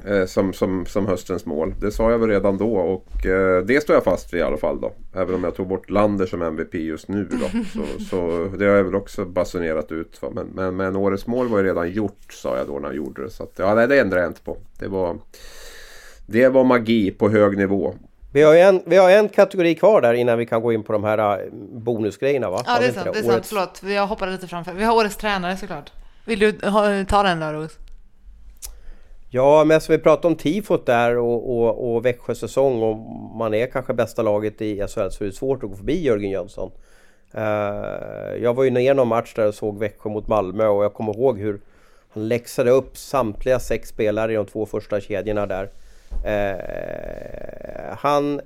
eh, som, som, som höstens mål. Det sa jag väl redan då och eh, det står jag fast vid i alla fall då. Även om jag tog bort Lander som MVP just nu då. Så, så det har jag väl också basunerat ut. Va? Men, men, men årets mål var ju redan gjort sa jag då när jag gjorde det. Så att, ja, nej, det ändrar jag inte på. Det var, det var magi på hög nivå.
Vi har, en, vi har en kategori kvar där innan vi kan gå in på de här äh, bonusgrejerna va?
Ja, det är sant. Det är sant.
Årets-
Förlåt, jag hoppade lite framför. Vi har årets tränare såklart. Vill du ta den då, Ros?
Ja, men som vi pratade om tifot där och, och, och Växjö säsong och man är kanske bästa laget i SHL så är det svårt att gå förbi Jörgen Jönsson. Eh, jag var ju ner någon match där och såg Växjö mot Malmö och jag kommer ihåg hur han läxade upp samtliga sex spelare i de två första kedjorna där. Eh, han...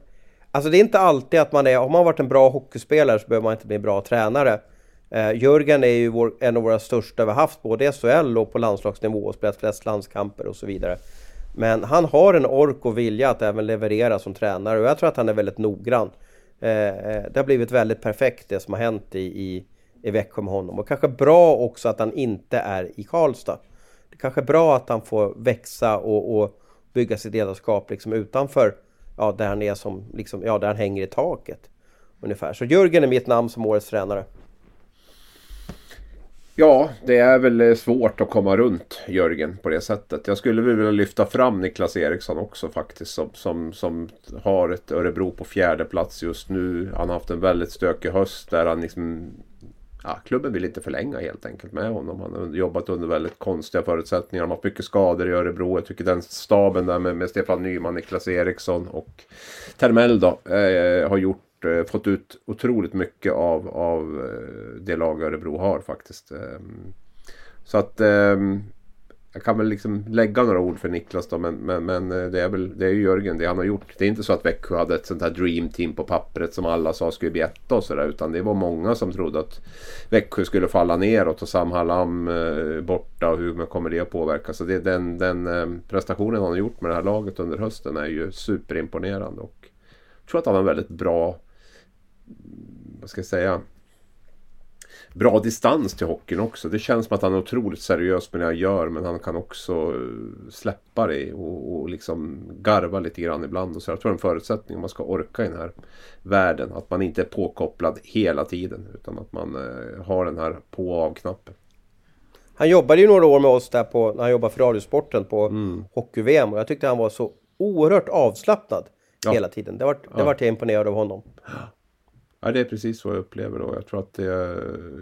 Alltså det är inte alltid att man är... Har man varit en bra hockeyspelare så behöver man inte bli en bra tränare. Eh, Jörgen är ju vår, en av våra största vi har haft både i SHL och på landslagsnivå och spelat flest landskamper och så vidare. Men han har en ork och vilja att även leverera som tränare och jag tror att han är väldigt noggrann. Eh, eh, det har blivit väldigt perfekt det som har hänt i, i, i Växjö med honom och kanske bra också att han inte är i Karlstad. det kanske är bra att han får växa och, och bygga sitt ledarskap liksom utanför ja, där han är som, liksom, ja, där han hänger i taket. Ungefär. Så Jörgen är mitt namn som årets tränare.
Ja, det är väl eh, svårt att komma runt Jörgen på det sättet. Jag skulle vilja lyfta fram Niklas Eriksson också faktiskt. Som, som, som har ett Örebro på fjärde plats just nu. Han har haft en väldigt stökig höst där han liksom... Ja, klubben vill inte förlänga helt enkelt med honom. Han har jobbat under väldigt konstiga förutsättningar. Han har haft mycket skador i Örebro. Jag tycker den staben där med, med Stefan Nyman, Niklas Eriksson och Termell då, eh, har gjort eh, fått ut otroligt mycket av, av eh, det lag Örebro har faktiskt. Ehm, så att ehm, jag kan väl liksom lägga några ord för Niklas då men, men, men eh, det är väl det är ju Jörgen det han har gjort. Det är inte så att Växjö hade ett sånt här dream team på pappret som alla sa skulle bli etta och sådär utan det var många som trodde att Växjö skulle falla neråt och Sam Hallam eh, borta och hur kommer det att påverka. Så det, den, den eh, prestationen han har gjort med det här laget under hösten är ju superimponerande och jag tror att han har en väldigt bra vad ska jag säga, bra distans till hockeyn också. Det känns som att han är otroligt seriös med det han gör men han kan också eh, släppa det och, och liksom garva lite grann ibland. Och så jag tror det är en förutsättning om man ska orka i den här världen. Att man inte är påkopplad hela tiden utan att man eh, har den här på och av-knappen.
Han jobbade ju några år med oss där på, när han jobbade för Radiosporten på mm. Hockey-VM och jag tyckte han var så oerhört avslappnad ja. hela tiden. Det var, det ja. var jag imponerad av honom.
Ja, det är precis så jag upplever då. Jag tror att, det,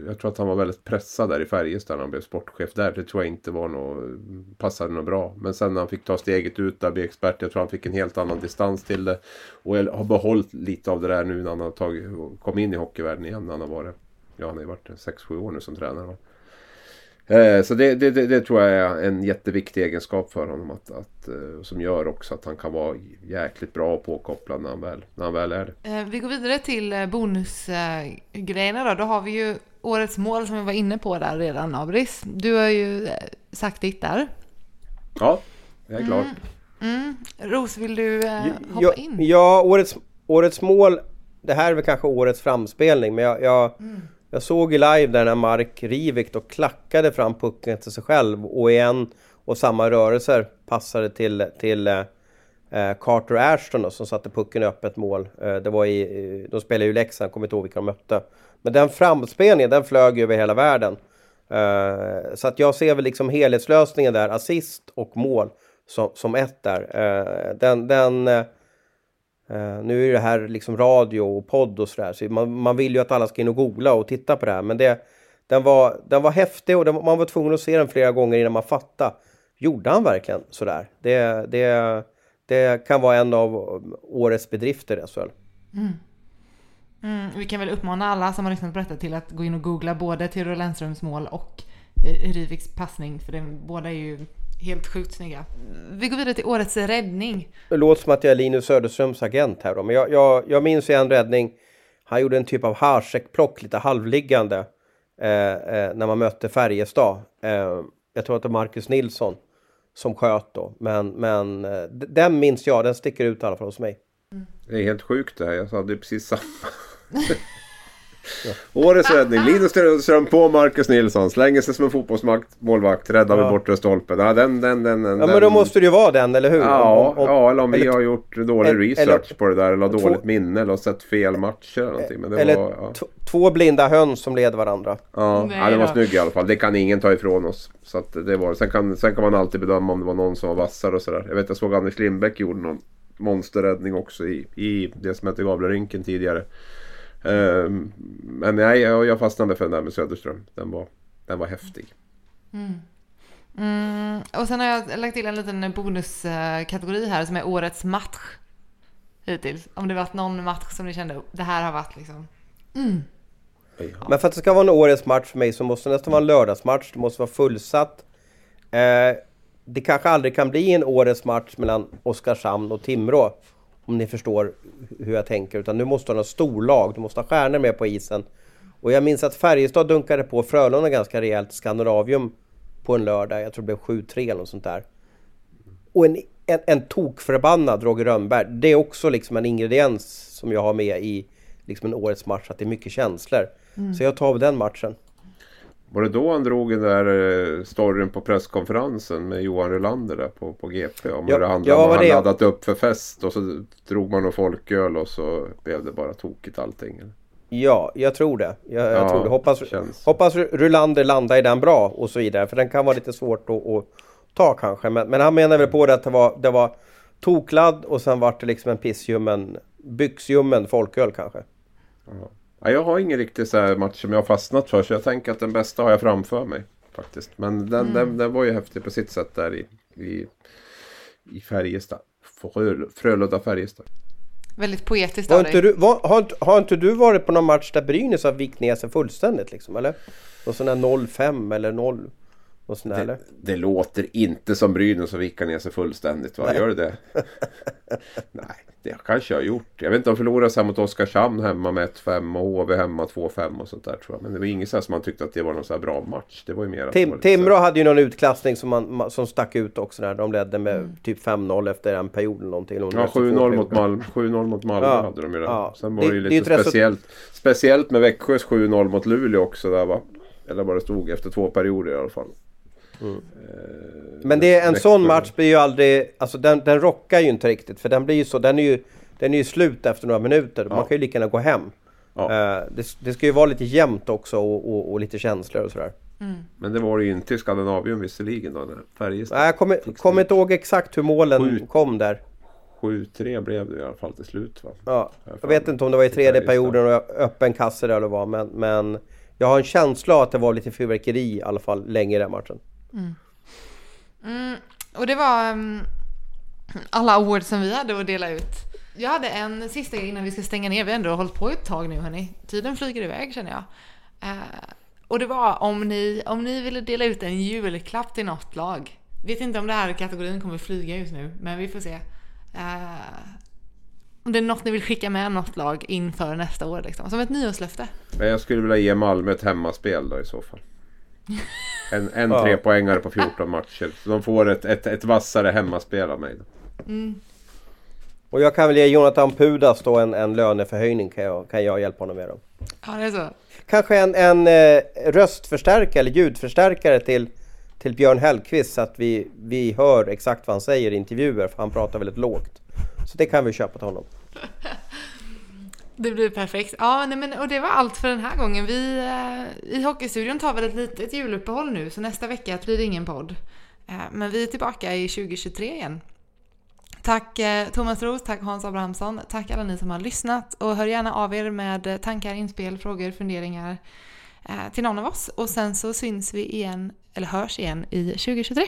jag tror att han var väldigt pressad där i Färjestad när han blev sportchef där. Det tror jag inte var något, passade något bra. Men sen när han fick ta steget ut där, bli expert. Jag tror han fick en helt annan distans till det. Och jag har behållit lite av det där nu när han har tagit, kom in i hockeyvärlden igen. När han har varit, ja han har ju varit 6-7 år nu som tränare. Eh, så det, det, det, tror jag är en jätteviktig egenskap för honom. Att, att, eh, som gör också att han kan vara jäkligt bra och påkopplad när han väl, när han väl är det.
Eh, vi går vidare till bonusgrejerna då. Då har vi ju årets mål som vi var inne på där redan, Abris. Du har ju sagt ditt där.
Ja, jag är klar.
Mm. Mm. Ros, vill du hoppa ja, in?
Ja, årets, årets mål. Det här är väl kanske årets framspelning, men jag, jag mm jag såg i live där när Mark Rivik då klackade fram pucken till sig själv och i en och samma rörelser passade till, till eh, eh, Carter Ashton då, som satte pucken i öppet mål. Eh, det var i, de spelade ju Leksand, kommer inte ihåg vilka de mötte. Men den framspelningen, den flög över hela världen. Eh, så att jag ser väl liksom helhetslösningen där, assist och mål som, som ett där. Eh, den, den eh, Uh, nu är det här liksom radio och podd och sådär, så man, man vill ju att alla ska in och googla och titta på det här. Men det, den, var, den var häftig och den, man var tvungen att se den flera gånger innan man fattade. Gjorde han verkligen sådär? Det, det, det kan vara en av årets bedrifter i SHL. Mm.
Mm, vi kan väl uppmana alla som har lyssnat på detta till att gå in och googla både Theodor Lennströms mål och eh, passning, för det, båda är ju helt sjukt snygga. Vi går vidare till årets räddning.
Det låter som att jag är Linus Söderströms agent här då, men jag, jag, jag minns en räddning. Han gjorde en typ av harsäckplock, lite halvliggande, eh, eh, när man mötte Färjestad. Eh, jag tror att det var Marcus Nilsson som sköt då, men, men eh, den minns jag, den sticker ut i alla fall hos mig.
Mm. Det är helt sjukt det här, jag sa det precis samma. Årets räddning. Linus Ström på Marcus Nilsson. Slänger sig som en fotbollsmålvakt. Räddar ja. bortre stolpen. Ja, den, den, den,
ja, men då måste det ju vara den, eller hur?
Ja, om, om, ja eller om eller, vi har gjort dålig eller, research på det där. Eller har dåligt minne. Eller har sett fel matcher eller någonting. Men det
eller
var,
ja. två blinda höns som leder varandra.
Ja, Nej, ja det var snygg i alla fall. Det kan ingen ta ifrån oss. Så att det var, sen, kan, sen kan man alltid bedöma om det var någon som var vassare och sådär. Jag vet jag såg Anders Lindbäck gjorde någon monsterräddning också i, i det som hette Gavlerinken tidigare. Um, men nej, jag, fastnade för den där med Söderström. Den var, den var häftig.
Mm. Mm, och sen har jag lagt till en liten bonuskategori här som är årets match. Hittills. Om det varit någon match som ni kände, det här har varit liksom... Mm.
Men för att det ska vara en årets match för mig så måste det nästan vara en lördagsmatch. Det måste vara fullsatt. Eh, det kanske aldrig kan bli en årets match mellan Oskarshamn och Timrå. Om ni förstår hur jag tänker. Utan du måste ha något storlag, du måste ha stjärnor med på isen. Och jag minns att Färjestad dunkade på Frölunda ganska rejält Skandinavium på en lördag. Jag tror det blev 7-3 eller något sånt där. Och en, en, en tokförbannad Roger Rönnberg. Det är också liksom en ingrediens som jag har med i liksom en årets match, att det är mycket känslor. Mm. Så jag tar den matchen.
Var det då han drog den där eh, storyn på presskonferensen med Johan Rylander där på, på GP? Om
Ja,
hur det handlade
ja,
om han laddat upp för fest och så drog man någon folköl och så blev det bara tokigt allting.
Ja, jag tror det. Jag, jag
Ja,
tror det. Hoppas,
känns-
hoppas Rylander landar i den bra och så vidare. För den kan vara lite svårt att, att ta kanske. Men, men han menar väl på det att det var, det var tokladd och sen vart det liksom en pissljummen, byxljummen folköl kanske.
Ja, jag har ingen riktig så här match som jag har fastnat för så jag tänker att den bästa har jag framför mig. Faktiskt. Men den, den, den var ju häftig på sitt sätt där i, i, i Färjestad. Frö, Frölunda-Färjestad.
Väldigt poetiskt
Har
av
inte,
dig.
du, var, har, har inte du varit på någon match där Brynäs har vikt ner sig fullständigt liksom? Eller? Någon sån där 0-5 eller 0? Någon sån där, eller?
Det, det låter inte som Brynäs som vickar ner sig fullständigt va? Gör det det? Nej, det kanske jag har gjort. Jag vet inte om förlorade så här mot Oskarshamn hemma med 1-5 och HV hemma 2-5 och sånt där tror jag. Men det var inget så som man tyckte att det var någon så bra match. Det var ju mer det var
Tim,
här-
Timrå hade ju någon utklassning som, man, ma- som stack ut också där. De ledde med
Mm.
typ 5-0 efter en period eller någonting. eller det
Ja,
var två
7-0
perioder.
mot Malmö, 7-0 mot Malmö
Ja,
hade de ju där.
ja.
Sen var
Det-
det ju
det
lite
resultat-
speciellt. Speciellt med Växjös 7-0 mot Luleå också där va? Eller vad det stod efter två perioder i alla fall.
Men det är en sån match blir ju aldrig, alltså den, den rockar ju inte riktigt för den blir ju så, den är ju, den är ju slut efter några minuter. Man kan ju lika gärna gå hem.
Ja.
Eh, det, det ska ju vara lite jämnt också och, och, och lite känslor och sådär.
Men det var det ju inte i Skandinavien visserligen då. När Färjestad
Nej, jag kommer, kommer inte ihåg exakt hur målen
Sju.
kom där.
7-3 blev det i alla fall till slut va?
Ja,
Jag
vet inte om det var i tredje perioden och öppen kasse där eller vad men, men jag har en känsla att det var lite fyrverkeri i alla fall länge i den matchen.
Mm, och det var um, alla awards som vi hade att dela ut. Jag hade en sista grej innan vi ska stänga ner. Vi har ändå hållit på ett tag nu hörni. Tiden flyger iväg känner jag. Eh, och det var om ni, om ni ville dela ut en julklapp till något lag. Vet inte om det här kategorin kommer flyga just nu, men vi får se. Eh, om det är något ni vill skicka med något lag inför nästa år liksom. Som ett nyårslöfte.
Jag skulle vilja ge Malmö ett hemmaspel då i så fall. En, en
Ja.
trepoängare på 14 matcher. Så de får ett, ett, ett vassare hemmaspel av mig. Då.
Och jag kan väl ge Jonathan Pudas då en, en löneförhöjning kan jag, kan jag hjälpa honom med då.
Ja, det är så.
Kanske en, en eh, röstförstärkare eller ljudförstärkare till, till Björn Hellkvist så att vi, vi hör exakt vad han säger i intervjuer för han pratar väldigt lågt. Så det kan vi köpa till honom.
Det blir perfekt. Ja, nej men, och det var allt för den här gången. Vi eh, i Hockeystudion tar väl ett litet juluppehåll nu, så nästa vecka blir det ingen podd. Eh, men vi är tillbaka i 2023 igen. Tack eh, Thomas Roos, tack Hans Abrahamsson, tack alla ni som har lyssnat och hör gärna av er med eh, tankar, inspel, frågor, funderingar eh, till någon av oss. Och sen så syns vi igen, eller hörs igen i 2023.